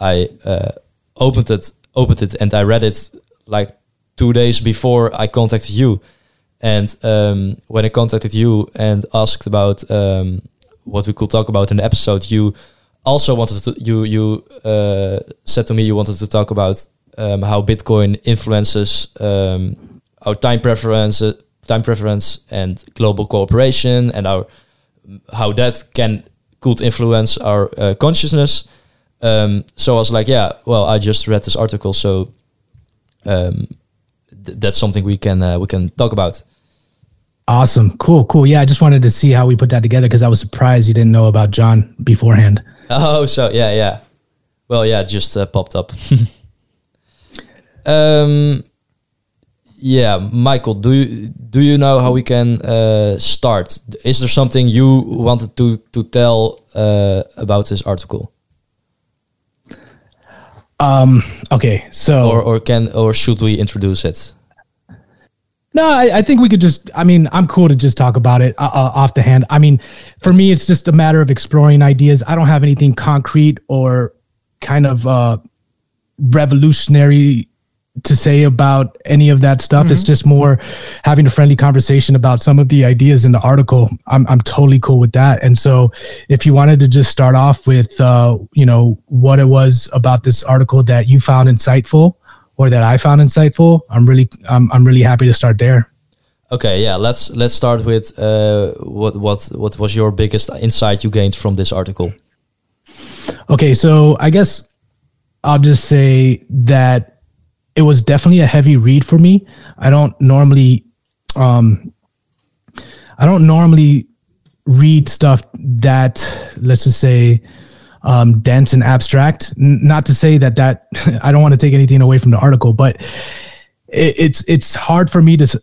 I uh, opened it opened it and I read it like two days before I contacted you. And um, when I contacted you and asked about um, what we could talk about in the episode, you also wanted to you you uh, said to me you wanted to talk about um, how Bitcoin influences um, our time preference, time preference, and global cooperation, and our how that can could influence our uh, consciousness. Um, so I was like, yeah, well, I just read this article, so um, th- that's something we can uh, we can talk about. Awesome. Cool, cool. Yeah, I just wanted to see how we put that together because I was surprised you didn't know about John beforehand. Oh, so yeah, yeah. Well, yeah, just uh, popped up. um, yeah, Michael, do you do you know how we can uh, start? Is there something you wanted to to tell uh, about this article, Um, okay, so or or can or should we introduce it? No, I, I think we could just. I mean, I'm cool to just talk about it uh, uh, off the hand. I mean, for me, it's just a matter of exploring ideas. I don't have anything concrete or kind of uh, revolutionary to say about any of that stuff. It's just more having a friendly conversation about some of the ideas in the article. I'm I'm totally cool with that. And so, if you wanted to just start off with, uh, you know, what it was about this article that you found insightful or that I found insightful, I'm really I'm I'm really happy to start there. Okay, yeah. Let's let's start with uh, what what what was your biggest insight you gained from this article? Okay, so I guess I'll just say that it was definitely a heavy read for me. I don't normally um I don't normally read stuff that let's just say um, dense and abstract. N- not to say that that I don't want to take anything away from the article, but it, it's it's hard for me to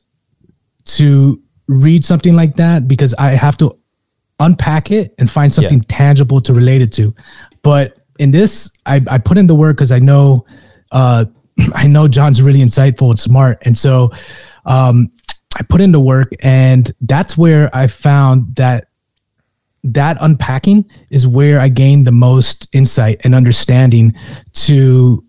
to read something like that because I have to unpack it and find something tangible to relate it to. But in this, I, I put in the work because I know uh, I know John's really insightful and smart, and so um, I put in the work, and that's where I found that that unpacking is where I gained the most insight and understanding to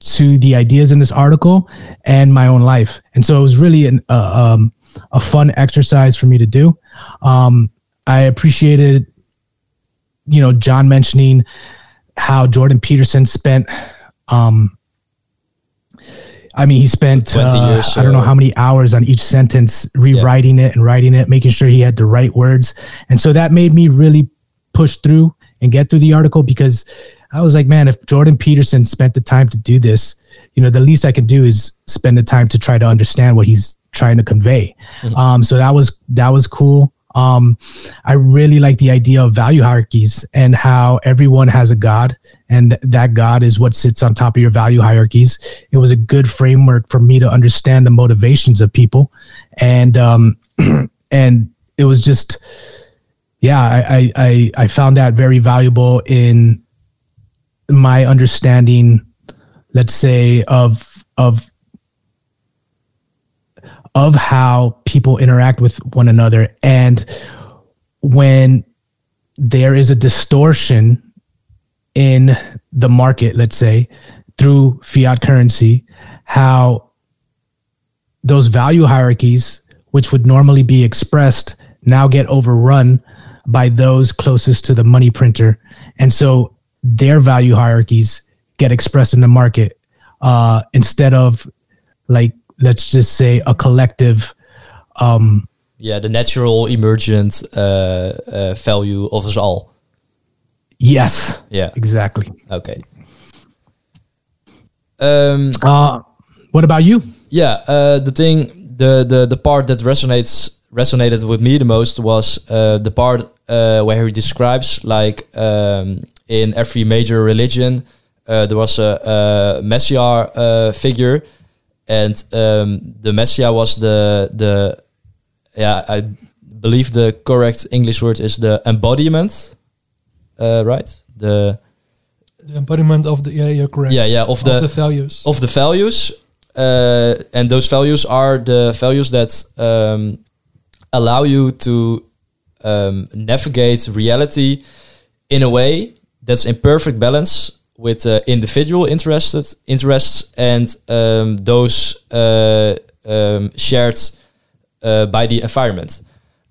to the ideas in this article and my own life. And so it was really an, uh, um, a fun exercise for me to do. Um, I appreciated, you know, John mentioning how Jordan Peterson spent. Um, I mean, he spent uh, years, I don't know how many hours on each sentence rewriting it and writing it, making sure he had the right words. And so that made me really push through and get through the article because I was like, man, if Jordan Peterson spent the time to do this, you know, the least I can do is spend the time to try to understand what he's trying to convey. Um, so that was that was cool. Um, I really like the idea of value hierarchies and how everyone has a God, and th- that God is what sits on top of your value hierarchies. It was a good framework for me to understand the motivations of people, and um, and it was just, yeah, I, I I I found that very valuable in my understanding, let's say of of of how people interact with one another. And when there is a distortion in the market let's say through fiat currency how those value hierarchies which would normally be expressed now get overrun by those closest to the money printer. And so their value hierarchies get expressed in the market uh, instead of like let's just say a collective um Yeah, the natural emergent uh, uh, value of us all. yes Yeah. exactly Okay. Um, uh what about you yeah, uh, the thing, the, the the part that resonates resonated with me the most was uh, the part uh, where he describes like um, in every major religion uh, there was a, a messiah uh, figure, and um, the messiah was the the yeah I believe the correct English word is the embodiment, uh, right? The The embodiment of the yeah, you're correct. yeah, yeah, of the, the values. of the values, uh, and those values are the values that um, allow you to um, navigate reality in a way that's in perfect balance with uh, individual interested interests and um, those uh, um, shared uh, by the environment.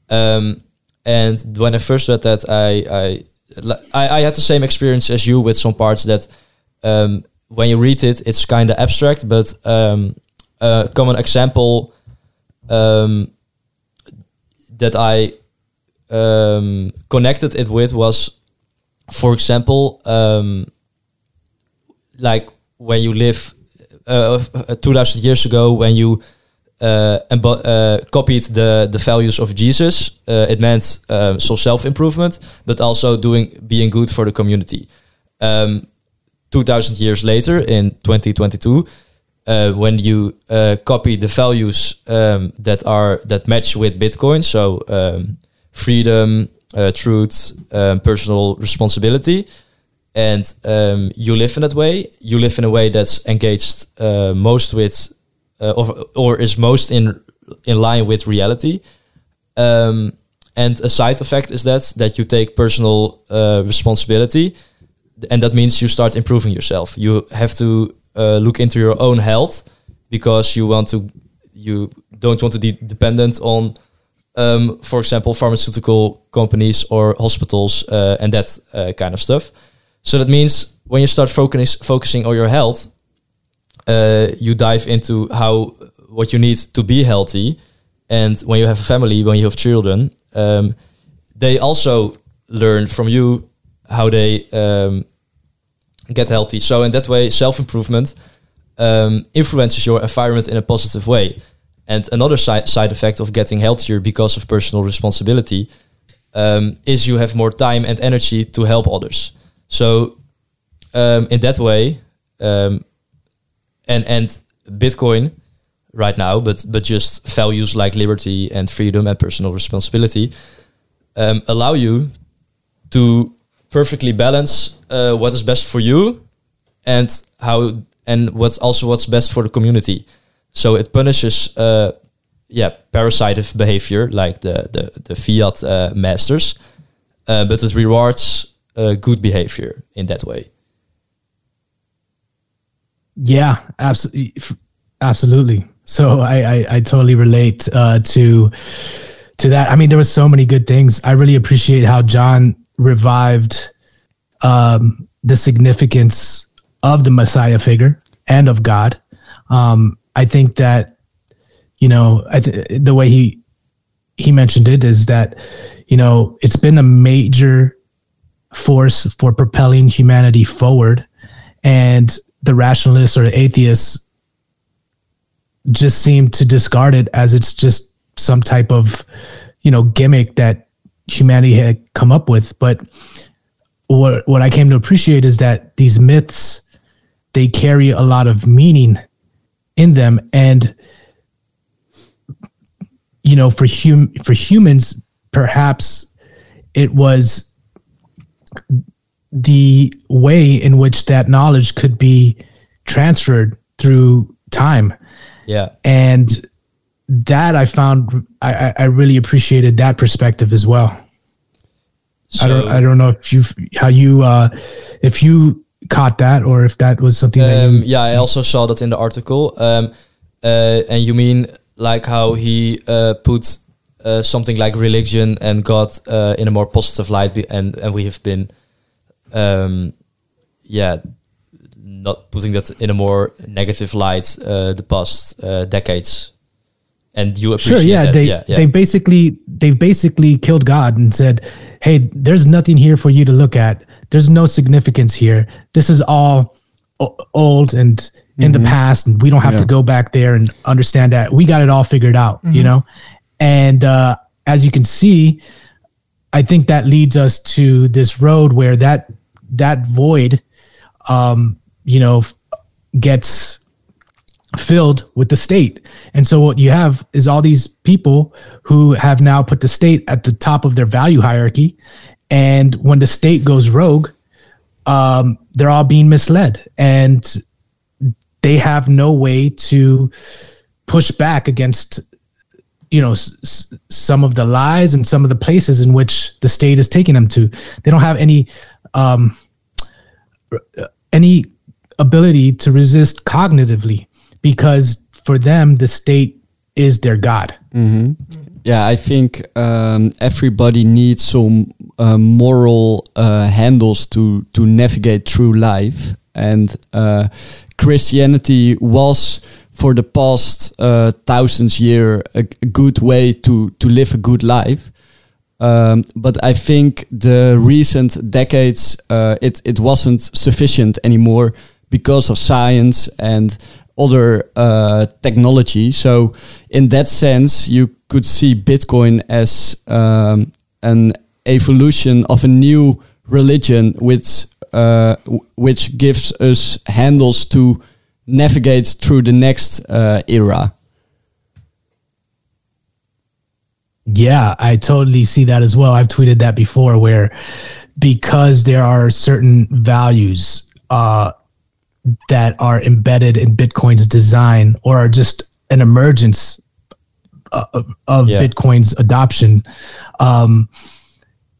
Um, and when I first read that, I, I I had the same experience as you with some parts that um, when you read it, it's kind of abstract. But um, a common example um, that I connected it with was, for example, like when you live uh, uh, 2000 years ago, when you uh, uh, copied the the values of Jesus, uh, it meant um, some self improvement, but also doing being good for the community. Um, 2000 years later, in 2022, uh, when you copy the values um, that are that match with Bitcoin, so um, freedom, truth, um, personal responsibility, and um, you live in that way, you live in a way that's engaged uh, most with, uh, or, or is most in in line with reality. Um, and a side effect is that that you take personal uh, responsibility, and that means you start improving yourself. You have to uh, look into your own health because you want to, you don't want to be dependent on, um, for example, pharmaceutical companies or hospitals uh, and that uh, kind of stuff. So that means when you start focus, focusing on your health, uh, you dive into how what you need to be healthy, and when you have a family, when you have children, um, they also learn from you how they um, get healthy. So in that way, self improvement um, influences your environment in a positive way. And another side side effect of getting healthier because of personal responsibility um, is you have more time and energy to help others. So um, in that way, um, and and Bitcoin right now, but but just values like liberty and freedom and personal responsibility um, allow you to perfectly balance uh, what is best for you and how and what's also what's best for the community. So it punishes uh, yeah parasitive behavior like the the, the fiat uh, masters, uh, but it rewards uh, good behavior in that way. Yeah, absolutely, absolutely. So I, I, I totally relate uh, to to that. I mean, there were so many good things. I really appreciate how John revived um, the significance of the Messiah figure and of God. Um, I think that you know I th- the way he he mentioned it is that you know it's been a major force for propelling humanity forward, and the rationalists or atheists just seem to discard it as it's just some type of you know gimmick that humanity had come up with. But what what i came to appreciate is that these myths they carry a lot of meaning in them. And you know for hum for humans perhaps it was the way in which that knowledge could be transferred through time Yeah. and that I found I, I- really appreciated that perspective as well. I don't I don't know if you how you uh, if you caught that or if that was something that Um, you, yeah, I also saw that in the article. Um, uh, and you mean like how he uh, put uh, something like religion and God uh, in a more positive light, be- and and we have been, um, yeah, not putting that in a more negative light uh, the past uh, decades. And you appreciate sure yeah that, they yeah, yeah. they basically they've basically killed God and said hey there's nothing here for you to look at there's no significance here this is all o- old and in the Mhm. past and we don't have Yeah. to go back there and understand that we got it all figured out you Mhm. know and uh, as you can see I think that leads us to this road where that that void, um, you know, gets filled with the state. And so what you have is all these people who have now put the state at the top of their value hierarchy. And when the state goes rogue, um, they're all being misled and they have no way to push back against you know s- some of the lies and some of the places in which the state is taking them to. They don't have any um any ability to resist cognitively because for them the state is their god. Hmm Yeah, I think um, everybody needs some uh, moral uh, handles to to navigate through life, and uh, Christianity was for the past uh, thousands year a, a good way to to live a good life. Um, but I think the recent decades, uh, it it wasn't sufficient anymore because of science and other uh, technology. So, in that sense, you could see Bitcoin as um, an evolution of a new religion, which uh, which gives us handles to navigate through the next uh, era. Yeah, I totally see that as well. I've tweeted that before where because there are certain values uh, that are embedded in Bitcoin's design or are just an emergence uh, of, of Yeah. Bitcoin's adoption, um,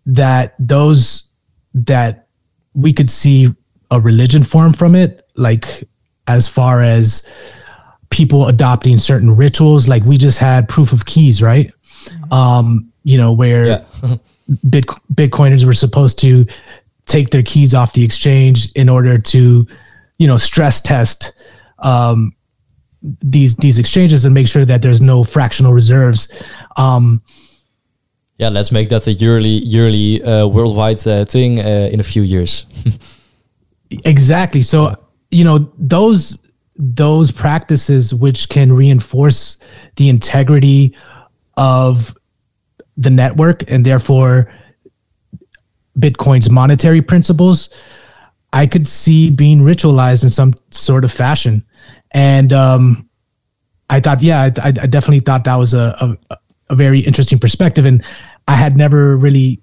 that those that we could see a religion form from it, like as far as people adopting certain rituals, like we just had proof of keys, right? um, you know, where Bit, Bitcoiners were supposed to take their keys off the exchange in order to, you know, stress test um, these these exchanges and make sure that there's no fractional reserves. Um, yeah, let's make that a yearly yearly uh, worldwide uh, thing uh, in a few years. exactly. So you know those those practices which can reinforce the integrity of the network and therefore Bitcoin's monetary principles I could see being ritualized in some sort of fashion. And um, I thought, yeah, I, I definitely thought that was a, a, a very interesting perspective. And I had never really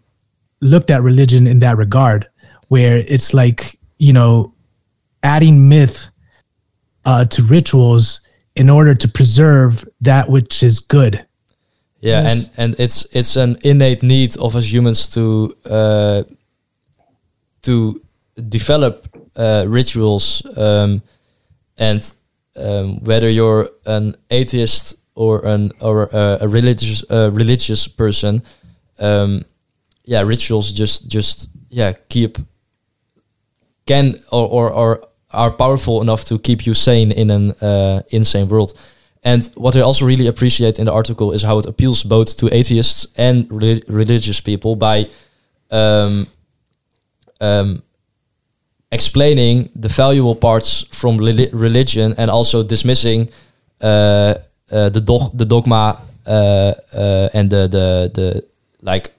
looked at religion in that regard, where it's like, you know, adding myth uh, to rituals in order to preserve that which is good. Yeah, and and it's it's an innate need of us humans to uh, to develop uh, rituals, um, and um, whether you're an atheist or an or a, a religious uh, religious person, um, yeah, rituals just just yeah keep can or, or or are powerful enough to keep you sane in an uh, insane world. And what I also really appreciate in the article is how it appeals both to atheists and reli- religious people by um, um, explaining the valuable parts from reli- religion and also dismissing uh, uh, the dog the dogma uh, uh, and the the the like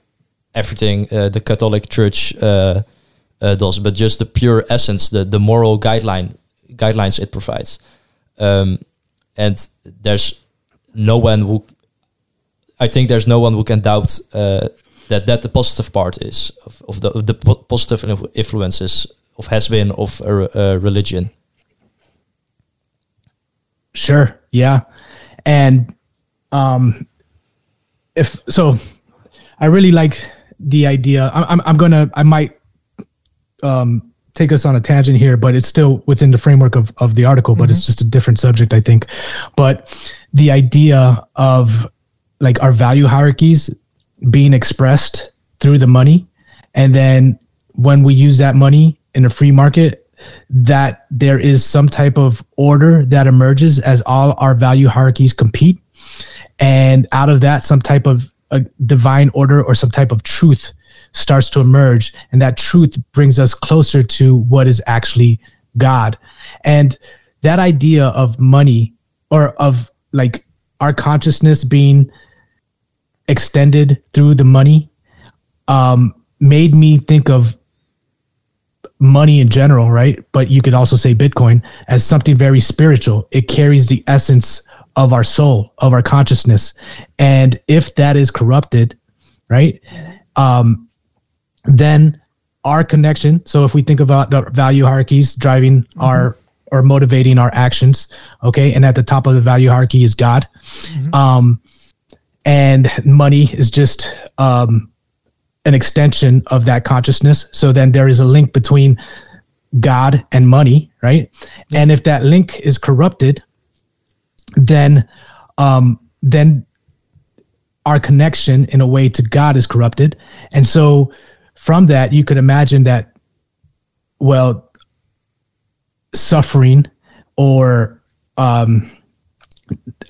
everything uh, the Catholic Church uh, uh, does, but just the pure essence, the the moral guideline guidelines it provides. Um, and there's no one who I think there's no one who can doubt uh, that that the positive part is of, of the of the po- positive influences of has been of a, a religion. Sure. Yeah. And um if so I really like the idea. I'm I'm, I'm gonna I might um take us on a tangent here, but it's still within the framework of, of the article, but it's just a different subject, I think. But the idea of like our value hierarchies being expressed through the money, and then when we use that money in a free market, that there is some type of order that emerges as all our value hierarchies compete. And out of that, some type of a divine order or some type of truth starts to emerge. And that truth brings us closer to what is actually God. And that idea of money or of like our consciousness being extended through the money um, made me think of money in general, right? But you could also say Bitcoin as something very spiritual. It carries the essence of our soul, of our consciousness. And if that is corrupted, right? Um, then our connection. So if we think about the value hierarchies driving our or motivating our actions, okay, and at the top of the value hierarchy is God, um, and money is just um, an extension of that consciousness. So then there is a link between God and money, right? And if that link is corrupted, then um, then our connection in a way to God is corrupted. And so from that, you could imagine that, well, suffering or um,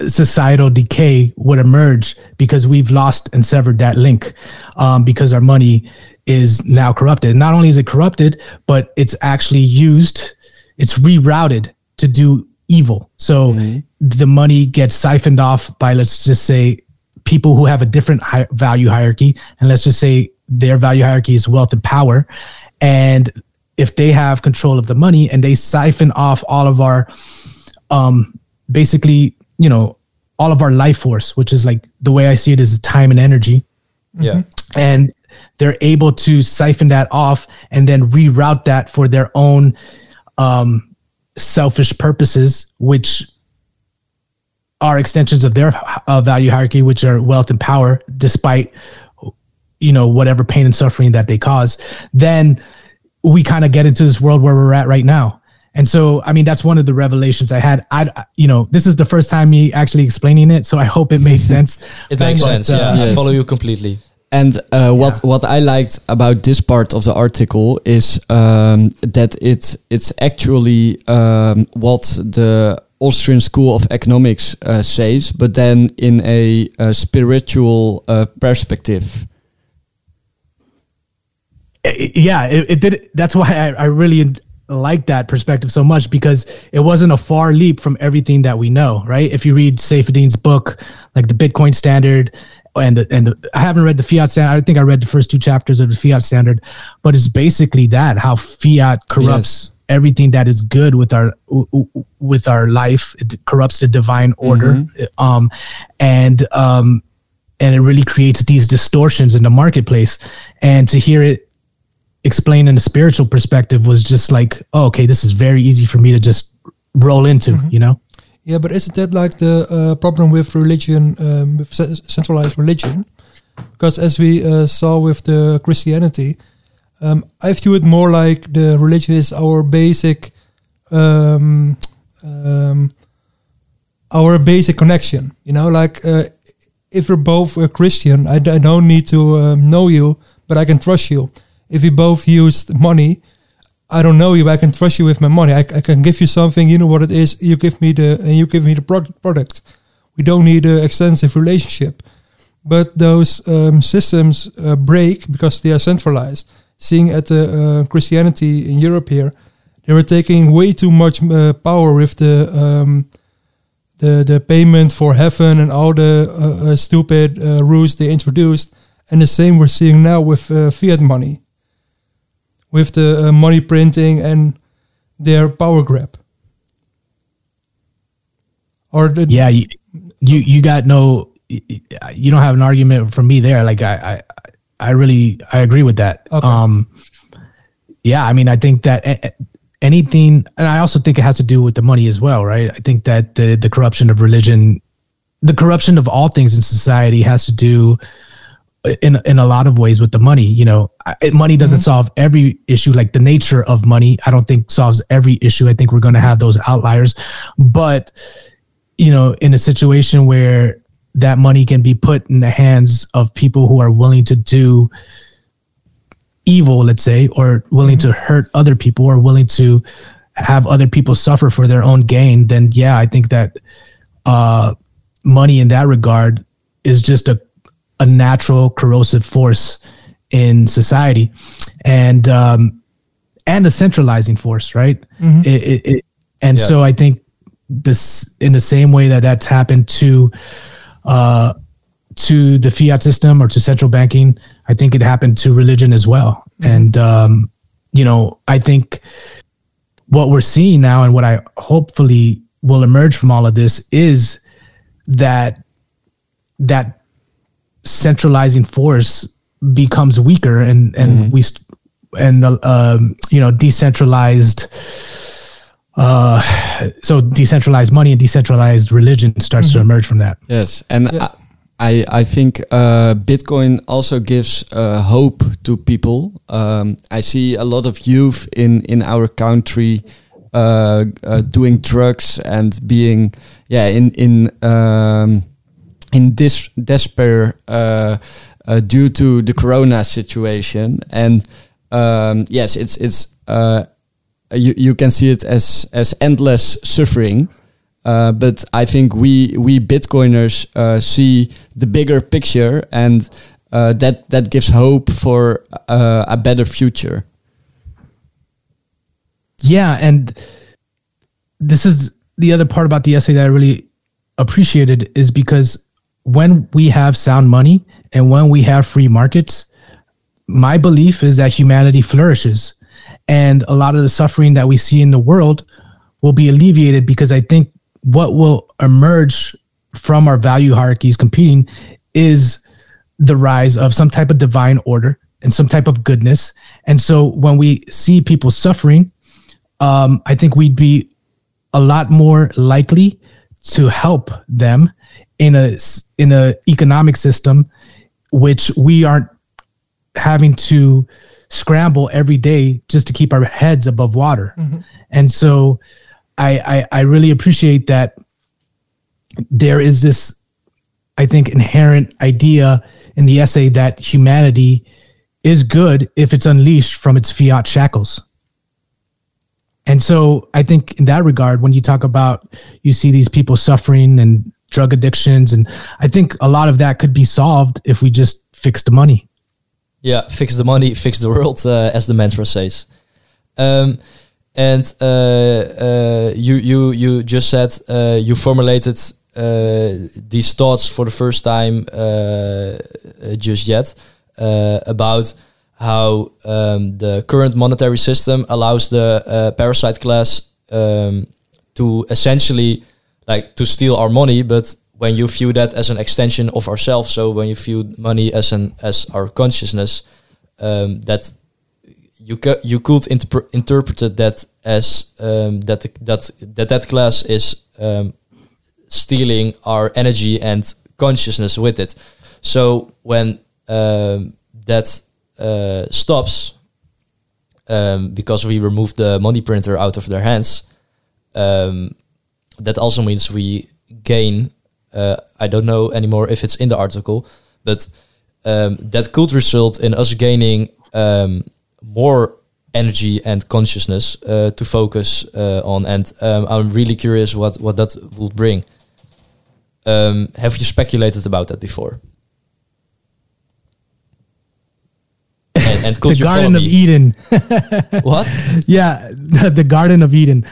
societal decay would emerge because we've lost and severed that link um, because our money is now corrupted. Not only is it corrupted, but it's actually used, it's rerouted to do evil. So the money gets siphoned off by, let's just say, people who have a different hi- value hierarchy. And let's just say their value hierarchy is wealth and power. And if they have control of the money and they siphon off all of our, um, basically, you know, all of our life force, which is like the way I see it is time and energy. Yeah. And they're able to siphon that off and then reroute that for their own um, selfish purposes, which are extensions of their uh, value hierarchy, which are wealth and power, despite you know whatever pain and suffering that they cause. Then we kind of get into this world where we're at right now. And so, I mean, that's one of the revelations I had. I, you know, this is the first time me actually explaining it, so I hope it made sense. It makes But, sense. uh, Yeah, I follow you completely. And uh, what what I liked about this part of the article is um, that it it's actually um, what the Austrian School of Economics uh, says, but then in a, uh spiritual uh, perspective. It- yeah, it, it did. That's why I, I really like that perspective so much because it wasn't a far leap from everything that we know, right? If you read Saifedean's book, like the Bitcoin Standard, and the, and the, I haven't read the fiat standard. I think I read the first two chapters of the fiat standard, but it's basically that how fiat corrupts everything that is good with our with our life. It corrupts the divine order, um, and um, and it really creates these distortions in the marketplace. And to hear it explained in a spiritual perspective was just like, oh, okay, this is very easy for me to just roll into, you know. Yeah, but isn't that like the uh, problem with religion, um, with ce- centralized religion? Because as we uh, saw with the Christianity, um, I view it more like the religion is our basic, um, um, our basic connection. You know, like uh, if we're both a Christian, I don't need to um, know you, but I can trust you. If we both used money, I don't know you, but I can trust you with my money. I, I can give you something, you know what it is. You give me the and you give me the product. We don't need an extensive relationship, but those um, systems uh, break because they are centralized. Seeing at the uh, Christianity in Europe here, they were taking way too much uh, power with the um, the the payment for heaven and all the uh, uh, stupid uh, rules they introduced, and the same we're seeing now with uh, fiat money, with the uh, money printing and their power grab. Or the, yeah, you, you you got no, you don't have an argument for me there. Like I I, I really I agree with that. Um, yeah, I mean I think that anything, and I also think it has to do with the money as well, right? I think that the the corruption of religion, the corruption of all things in society has to do in in a lot of ways with the money. You know, money doesn't solve every issue. Like the nature of money, I don't think solves every issue. I think we're going to have those outliers, but you know, in a situation where that money can be put in the hands of people who are willing to do evil, let's say, or willing to hurt other people, or willing to have other people suffer for their own gain, then yeah, I think that uh, money in that regard is just a a natural corrosive force in society, and um, and a centralizing force, right? Mhm. It, it, it, and Yeah. so I think this in the same way that that's happened to uh, to the fiat system or to central banking, I think it happened to religion as well. And um, you know, I think what we're seeing now and what I hopefully will emerge from all of this is that that centralizing force becomes weaker and and we st- and the um, you know decentralized uh so decentralized money and decentralized religion starts to emerge from that. Yes, and I, I I think uh, Bitcoin also gives uh, hope to people. Um, I see a lot of youth in in our country uh, uh, doing drugs and being yeah in in um, in dis- despair uh, uh, due to the Corona situation. And um, yes, it's it's uh, you you can see it as as endless suffering. Uh, but I think we we Bitcoiners uh, see the bigger picture, and uh, that that gives hope for a better future. Yeah, and this is the other part about the essay that I really appreciated is because when we have sound money and when we have free markets, my belief is that humanity flourishes. And a lot of the suffering that we see in the world will be alleviated because I think what will emerge from our value hierarchies competing is the rise of some type of divine order and some type of goodness. And so when we see people suffering, um, I think we'd be a lot more likely to help them in a in a economic system which we aren't having to scramble every day just to keep our heads above water. Mm-hmm. And so I, I I really appreciate that there is this I think inherent idea in the essay that humanity is good if it's unleashed from its fiat shackles. And so I think in that regard, when you talk about you see these people suffering and drug addictions, and I think a lot of that could be solved if we just fix the money. Yeah, fix the money, fix the world, uh, as the mantra says. Um, and uh, uh, you you you just said uh, you formulated uh, these thoughts for the first time uh, just yet about how um, the current monetary system allows the parasite class um, to essentially like to steal our money, but when you view that as an extension of ourselves, so when you view money as an as our consciousness, um, that you ca- you could interpre- interpret that as um, that that that that class is um, stealing our energy and consciousness with it. So when um, that uh, stops, um, because we remove the money printer out of their hands, um, that also means we gain. Uh, I don't know anymore if it's in the article, but um, that could result in us gaining um, more energy and consciousness uh, to focus uh, on. And um, I'm really curious what what that will bring. Um, have you speculated about that before? And, and could the you Garden of? Eden. What? Yeah, the, the Garden of Eden.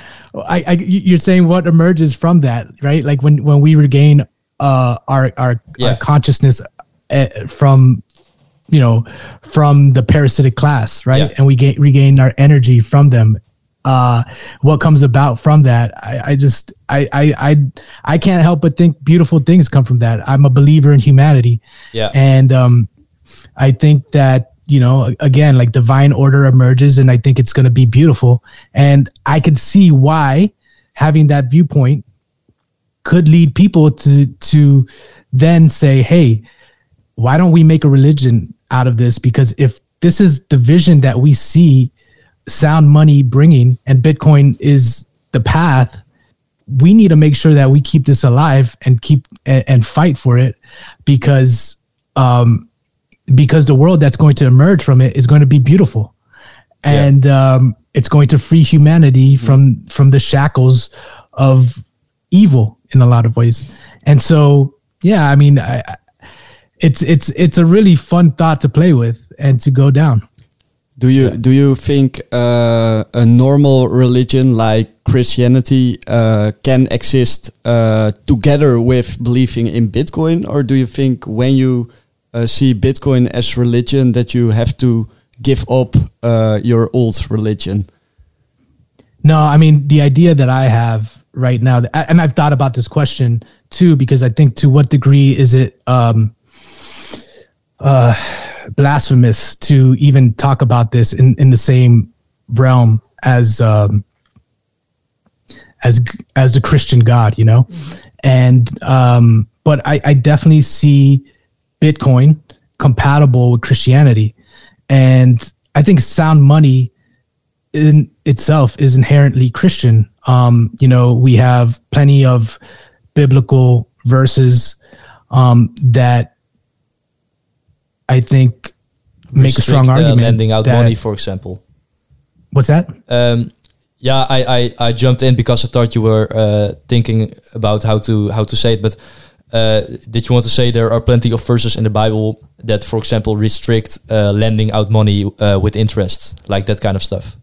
I, I, you're saying what emerges from that, right? Like when when we regain uh, our our, Yeah. our consciousness uh, from you know from the parasitic class, right? Yeah. And we gain, regain our energy from them. Uh, what comes about from that? I, I just I, I I I can't help but think beautiful things come from that. I'm a believer in humanity. Yeah. And um, I think that, you know, again, like divine order emerges and I think it's going to be beautiful. And I could see why having that viewpoint could lead people to, to then say, hey, why don't we make a religion out of this? Because if this is the vision that we see sound money bringing and Bitcoin is the path, we need to make sure that we keep this alive and keep and, and fight for it because um, because the world that's going to emerge from it is going to be beautiful. And um, it's going to free humanity from from the shackles of evil in a lot of ways. And so yeah i mean I- it's it's it's a really fun thought to play with and to go down. Do you do you think uh, a normal religion like Christianity uh, can exist uh, together with believing in Bitcoin, or do you think when you uh, see Bitcoin as religion that you have to give up uh, your old religion? No, I mean the idea that I have right now, and I've thought about this question too, because I think to what degree is it um, uh, blasphemous to even talk about this in, in the same realm as um, as as the Christian God, you know, and um, but I, I definitely see Bitcoin compatible with Christianity, and I think sound money in itself is inherently Christian. Um, you know, we have plenty of biblical verses um, that I think make a strong Restrict, uh, lending out that- money, for example. What's that? Um, yeah, I, I, I jumped in because I thought you were uh, thinking about how to how to say it. But uh, did you want to say there are plenty of verses in the Bible that, for example, restrict uh, lending out money uh, with interest, like that kind of stuff?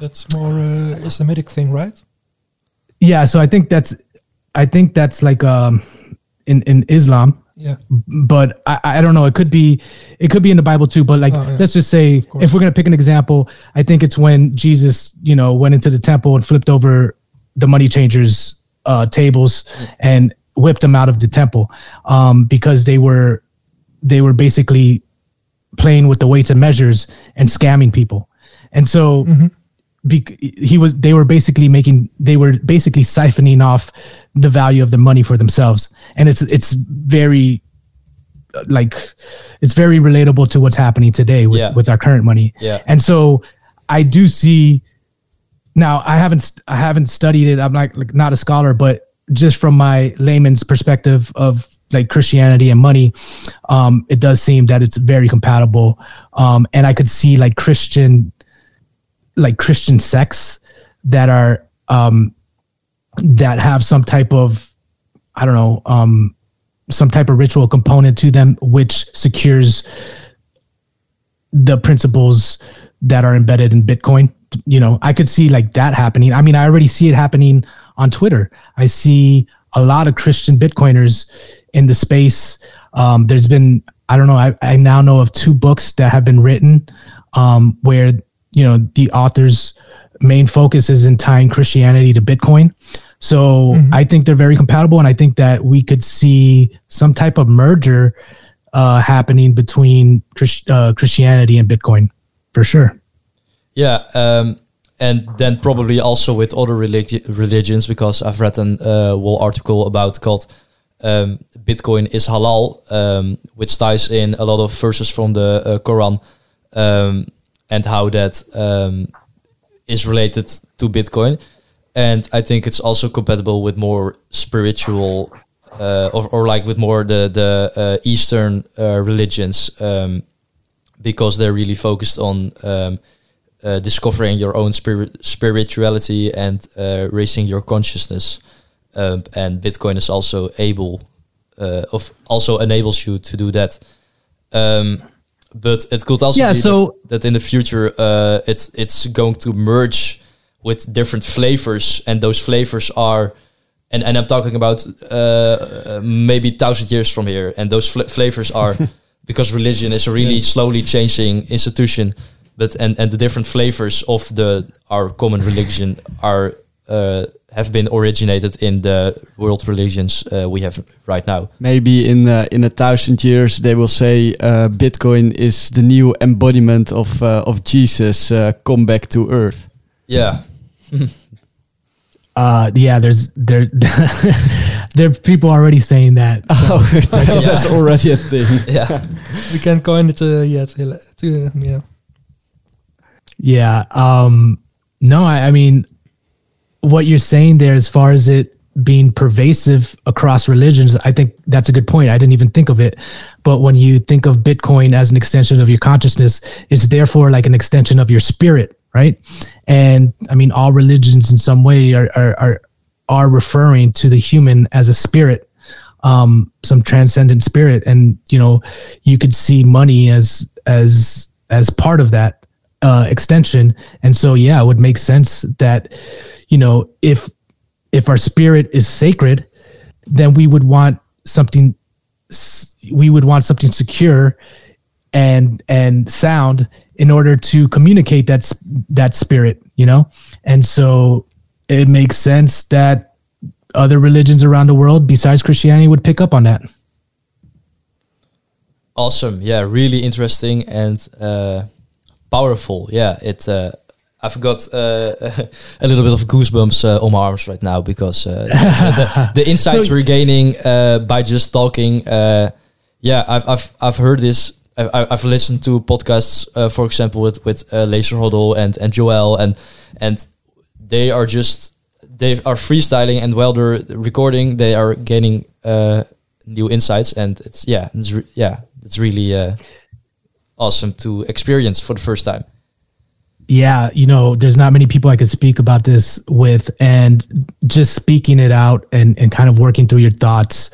That's more uh, Islamic thing, right? Yeah, so I think that's I think that's like um in in Islam. Yeah. But I, I don't know. It could be it could be in the Bible too. But like Oh, yeah. let's just say if we're gonna pick an example, I think it's when Jesus, you know, went into the temple and flipped over the money changers' uh, tables and whipped them out of the temple um, because they were they were basically playing with the weights and measures and scamming people. And so bec- he was they were basically making they were basically siphoning off the value of the money for themselves and it's it's very uh, like it's very relatable to what's happening today with, Yeah. with our current money Yeah. and so i do see now i haven't i haven't studied it i'm not like not a scholar but just from my layman's perspective of like christianity and money um it does seem that it's very compatible um and i could see like christian like Christian sects that are um that have some type of I don't know um some type of ritual component to them which secures the principles that are embedded in Bitcoin. You know, I could see like that happening. I mean, I already see it happening on Twitter. I see a lot of Christian Bitcoiners in the space. Um, there's been, I don't know, I, I now know of two books that have been written um, where, you know, the author's main focus is in tying Christianity to Bitcoin. So I think they're very compatible. And I think that we could see some type of merger uh, happening between Chris, uh, Christianity and Bitcoin for sure. Yeah, um, and then probably also with other religi- religions because I've read an uh, whole article about called um, Bitcoin is halal, um, which ties in a lot of verses from the uh, Quran um, and how that um, is related to Bitcoin. And I think it's also compatible with more spiritual uh, or, or like with more the the uh, Eastern uh, religions um, because they're really focused on um, uh, discovering your own spirit spirituality and uh, raising your consciousness. Um, and Bitcoin is also able uh, of also enables you to do that. Um, but it could also Yeah, be so- that, that in the future uh, it's it's going to merge with different flavors, and those flavors are, and, and I'm talking about uh, maybe thousand years from here, and those fl- flavors are because religion is a really slowly changing institution, but and and the different flavors of the our common religion are uh, have been originated in the world religions uh, we have right now. Maybe in uh, in a thousand years they will say uh, Bitcoin is the new embodiment of uh, of Jesus uh, come back to earth. Yeah. Uh, yeah, there's there there are people already saying that. Oh, that's already a thing. Yeah. We can't coin it uh, yet. Uh, yeah. Yeah. Um, no, I, I mean, what you're saying there, as far as it being pervasive across religions, I think that's a good point. I didn't even think of it. But when you think of Bitcoin as an extension of your consciousness, it's therefore like an extension of your spirit, right? And I mean, all religions in some way are, are, are, are referring to the human as a spirit um, some transcendent spirit, and you know, you could see money as as as part of that uh, extension. And so, yeah, it would make sense that you know, if if our spirit is sacred, then we would want something. We would want something secure and and sound in order to communicate that that spirit, you know. And so, it makes sense that other religions around the world besides Christianity would pick up on that. Awesome. Yeah, really interesting and uh, powerful. Yeah, it. Uh, I've got uh, a little bit of goosebumps uh, on my arms right now because uh, the, the, insights So- we're gaining uh, by just talking. Uh, yeah, I've I've I've heard this. I've, I've listened to podcasts, uh, for example, with with uh, Laser Huddle and and Joel, and and they are just they are freestyling, and while they're recording, they are gaining uh, new insights, and it's yeah, it's yeah, it's really uh, awesome to experience for the first time. yeah, you know, there's not many people I could speak about this with, and just speaking it out and and kind of working through your thoughts,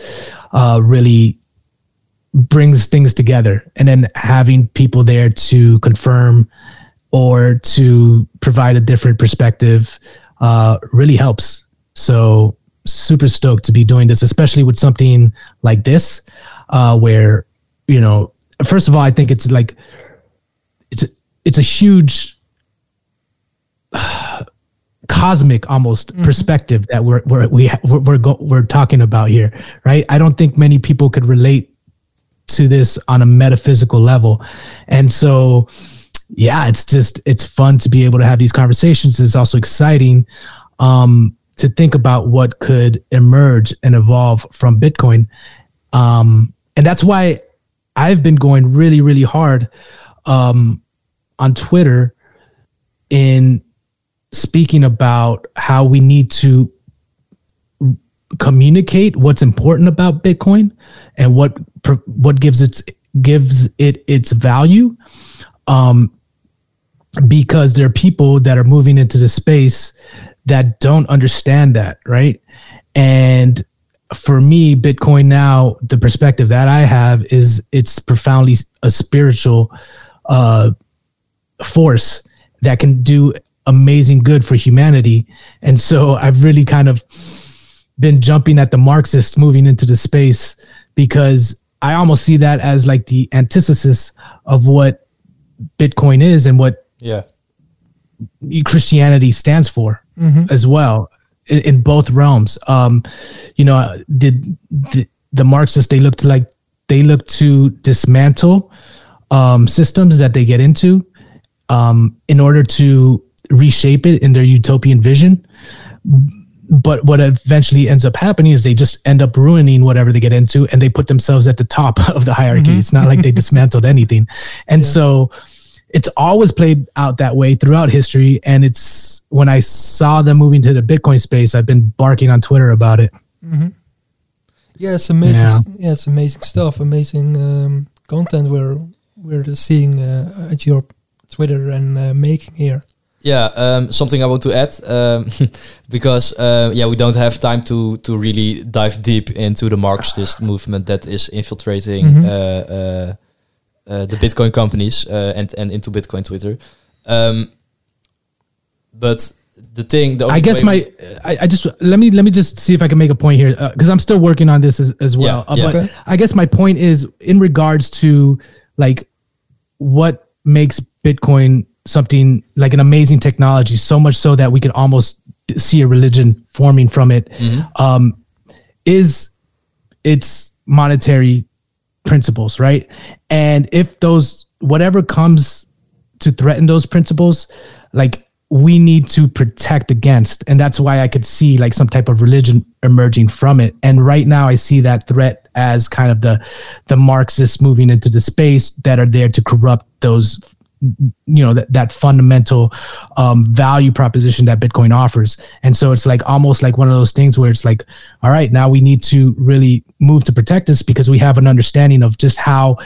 uh, really brings things together. And then having people there to confirm or to provide a different perspective uh, really helps. So super stoked to be doing this, especially with something like this, uh, where you know, first of all, I think it's like it's it's a huge cosmic almost perspective that we're we're we ha- we're we're, go- we're talking about here right? I don't think many people could relate to this on a metaphysical level. And so yeah it's just it's fun to be able to have these conversations. It's also exciting um to think about what could emerge and evolve from bitcoin. Um and that's why i've been going really really hard um on twitter in speaking about how we need to communicate what's important about Bitcoin and what what gives its gives it its value. Um, because there are people that are moving into the space that don't understand that, right? And for me, Bitcoin now, the perspective that I have is it's profoundly a spiritual uh, force that can do amazing good for humanity. And so I've really kind of been jumping at the Marxists moving into the space because I almost see that as like the antithesis of what Bitcoin is and what Yeah. Christianity stands for Mhm. as well in, in both realms. Um, you know, did the, the Marxists they look to like they look to dismantle um, systems that they get into um, in order to reshape it in their utopian vision. But what eventually ends up happening is they just end up ruining whatever they get into, and they put themselves at the top of the hierarchy. Mhm. It's not like they dismantled anything, and so it's always played out that way throughout history. And it's when I saw them moving to the Bitcoin space, I've been barking on Twitter about it. hmm Yeah, it's amazing. Yeah. Yeah, it's amazing stuff. Amazing um, content we're we're seeing uh, at your Twitter and uh, making here. Yeah, um, something I want to add um, because uh, yeah, we don't have time to to really dive deep into the Marxist movement that is infiltrating Mhm. Uh, uh, uh, the Bitcoin companies uh, and and into Bitcoin Twitter. Um, but the thing, the I guess my, I, I just let me let me just see if I can make a point here because I'm still working on this as, as well. Yeah, Uh, yeah. but Okay. I guess my point is in regards to like what makes Bitcoin something like an amazing technology, so much so that we could almost see a religion forming from it. Um, is its monetary principles, right? And if those whatever comes to threaten those principles, like we need to protect against. And that's why I could see like some type of religion emerging from it. And right now I see that threat as kind of the the Marxists moving into the space that are there to corrupt those you know that, that fundamental um, value proposition that bitcoin offers. And so it's like almost like one of those things where it's like all right now we need to really move to protect this because we have an understanding of just how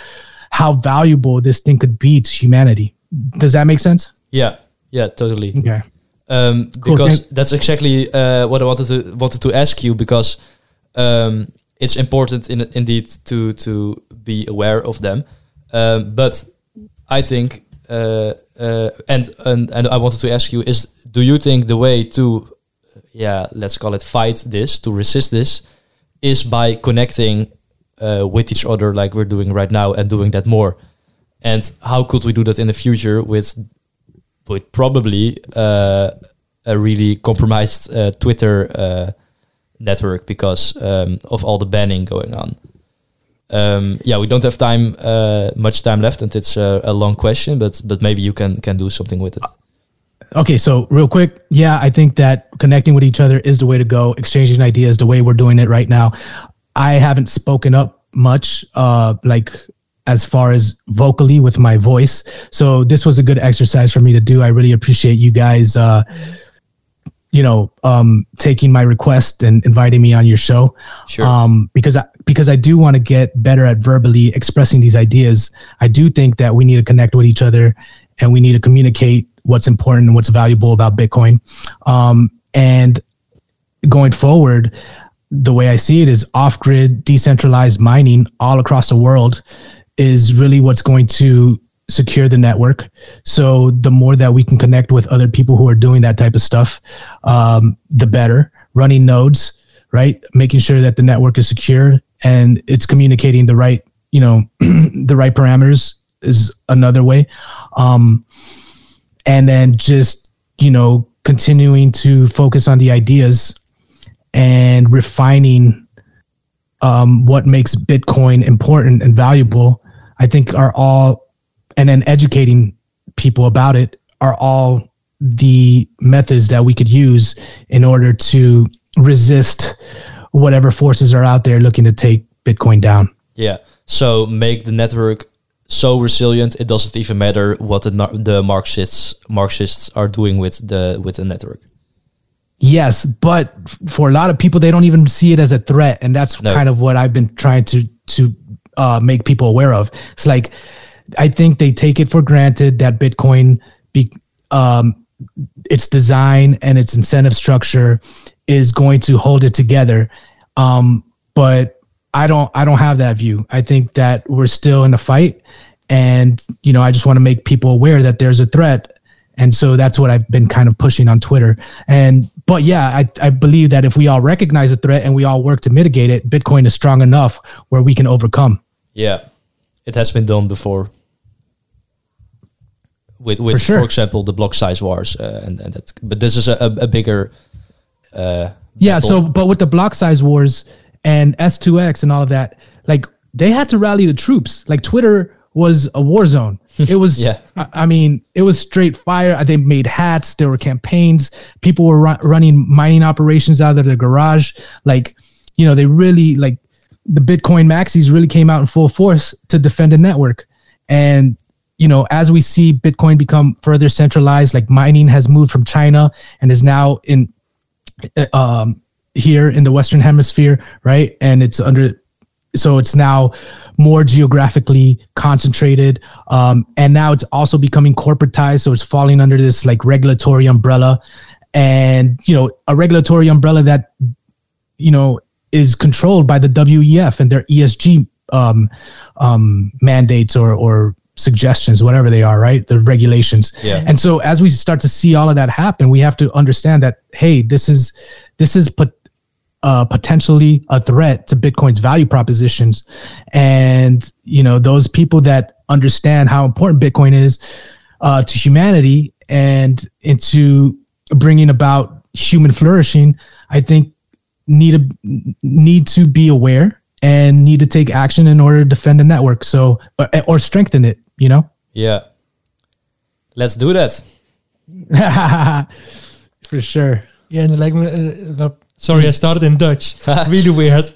how valuable this thing could be to humanity. Does that make sense? Yeah, yeah, totally. okay. Um, because thank- that's exactly uh, what I wanted to wanted to ask you because um, it's important in, indeed to to be aware of them. Um, but I think uh, uh, and, and and I wanted to ask you is do you think the way to yeah let's call it fight this to resist this is by connecting uh, with each other like we're doing right now and doing that more and how could we do that in the future with with probably uh, a really compromised uh, Twitter uh, network because um, of all the banning going on. Um, yeah, we don't have time, uh, much time left, and it's a, a long question, but but maybe you can can do something with it. Okay, so real quick, yeah, I think that connecting with each other is the way to go. Exchanging ideas, the way we're doing it right now. I haven't spoken up much, uh, like as far as vocally with my voice. So this was a good exercise for me to do. I really appreciate you guys, uh, you know, um, taking my request and inviting me on your show. Sure. Um, because I, because I do want to get better at verbally expressing these ideas. I do think that we need to connect with each other and we need to communicate what's important and what's valuable about Bitcoin. Um, and going forward, the way I see it is off grid, decentralized mining all across the world is really what's going to secure the network. So the more that we can connect with other people who are doing that type of stuff, um, the better. Running nodes, right? Making sure that the network is secure and it's communicating the right, you know, the right parameters is another way. Um, and then just, you know, continuing to focus on the ideas and refining um, what makes Bitcoin important and valuable, I think are all, and then educating people about it are all the methods that we could use in order to resist whatever forces are out there looking to take Bitcoin down. Yeah. So make the network so resilient it doesn't even matter what the the Marxists Marxists are doing with the with the network. Yes, but for a lot of people, they don't even see it as a threat, and that's No. kind of what I've been trying to to uh, make people aware of. It's like I think they take it for granted that Bitcoin, be, um, its design and its incentive structure, is going to hold it together. Um, but I don't I don't have that view. I think that we're still in a fight, and you know I just want to make people aware that there's a threat and so that's what I've been kind of pushing on Twitter. And but yeah, I, I believe that if we all recognize a threat and we all work to mitigate it, Bitcoin is strong enough where we can overcome. Yeah, it has been done before. With, with For for, example, the block size wars, uh, and, and that. But this is a, a bigger. Uh, Yeah. So, but with the block size wars and S2X and all of that, like they had to rally the troops. Like Twitter was a war zone. It was, Yeah. I, I mean, it was straight fire. They made hats. There were campaigns. People were ru- running mining operations out of their garage. Like, you know, they really like the Bitcoin maxis really came out in full force to defend the network. And you know, as we see Bitcoin become further centralized, like mining has moved from China and is now in um, here in the Western Hemisphere, right? And it's under, so it's now more geographically concentrated. Um, and now it's also becoming corporatized. So it's falling under this like regulatory umbrella. And, you know, a regulatory umbrella that, you know, is controlled by the WEF and their ESG um, um, mandates or, or suggestions, whatever they are, right? The regulations. Yeah. And so as we start to see all of that happen, we have to understand that hey, this is this is pot- uh, potentially a threat to Bitcoin's value propositions, and you know those people that understand how important Bitcoin is uh, to humanity and into bringing about human flourishing, I think need to need to be aware and need to take action in order to defend the network. So or, or strengthen it. You know. yeah, let's do that. For sure. Yeah, and like, lijkt me... eh, wel- sorry, I started in Dutch. really weird.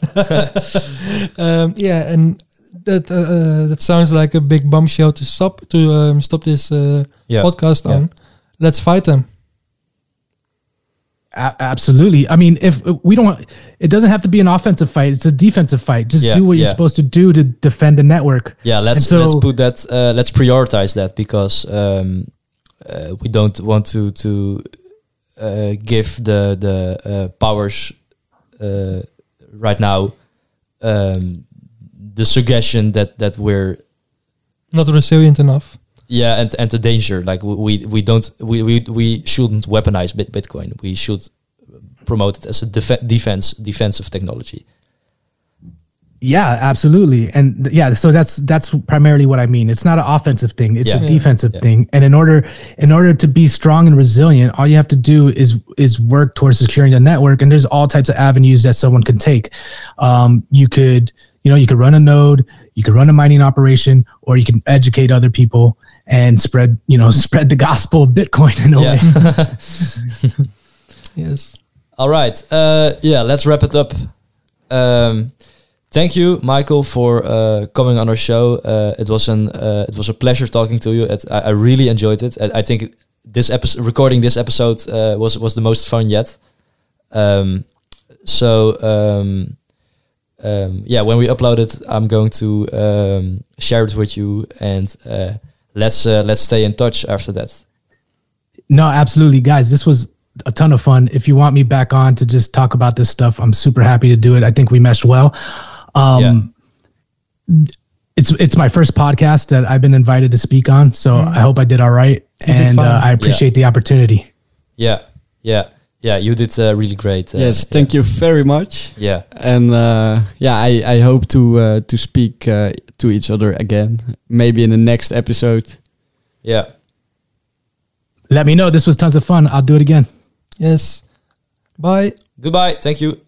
um, yeah, and that uh, uh, that sounds like a big bombshell to stop to um, stop this uh, Yeah. podcast Yeah. on. Let's fight them. A- absolutely. I mean, if we don't, it doesn't have to be an offensive fight. It's a defensive fight. Just Yeah, do what you're supposed to do to defend the network. Yeah, let's so- let's put that. Uh, let's prioritize that because um, uh, we don't want to to uh, give the the uh, powers uh, right now um, the suggestion that that we're Not resilient enough. Yeah and and the danger like we we, don't we, we we shouldn't weaponize bitcoin we should promote it as a def- defense defensive technology Yeah, absolutely. And yeah, so that's that's primarily what I mean. It's not an offensive thing. It's Yeah. a defensive Yeah. thing. And in order in order to be strong and resilient, all you have to do is is work towards securing the network. And there's all types of avenues that someone can take. Um, you could, you know, you could run a node, you could run a mining operation, or you can educate other people and spread, you know, spread the gospel of Bitcoin in a way. Yes. All right. Uh, yeah, let's wrap it up. Um, thank you, Michael, for uh, coming on our show. Uh, it was an uh, it was a pleasure talking to you. It, I, I really enjoyed it. I, I think this episode, recording this episode, uh, was was the most fun yet. Um, so um, um, yeah, when we upload it, I'm going to um, share it with you, and uh, let's uh, let's stay in touch after that. No, absolutely, guys. This was a ton of fun. If you want me back on to just talk about this stuff, I'm super happy to do it. I think we meshed well. Um, It's it's my first podcast that I've been invited to speak on, so I hope I did all right, You and uh, I appreciate the opportunity. Yeah, yeah, yeah. You did uh, really great. Uh, yes, thank you very much. Yeah. And uh, yeah, I, I hope to uh, to speak uh, to each other again, maybe in the next episode. Yeah. Let me know. This was tons of fun. I'll do it again. Yes. Bye. Goodbye. Thank you.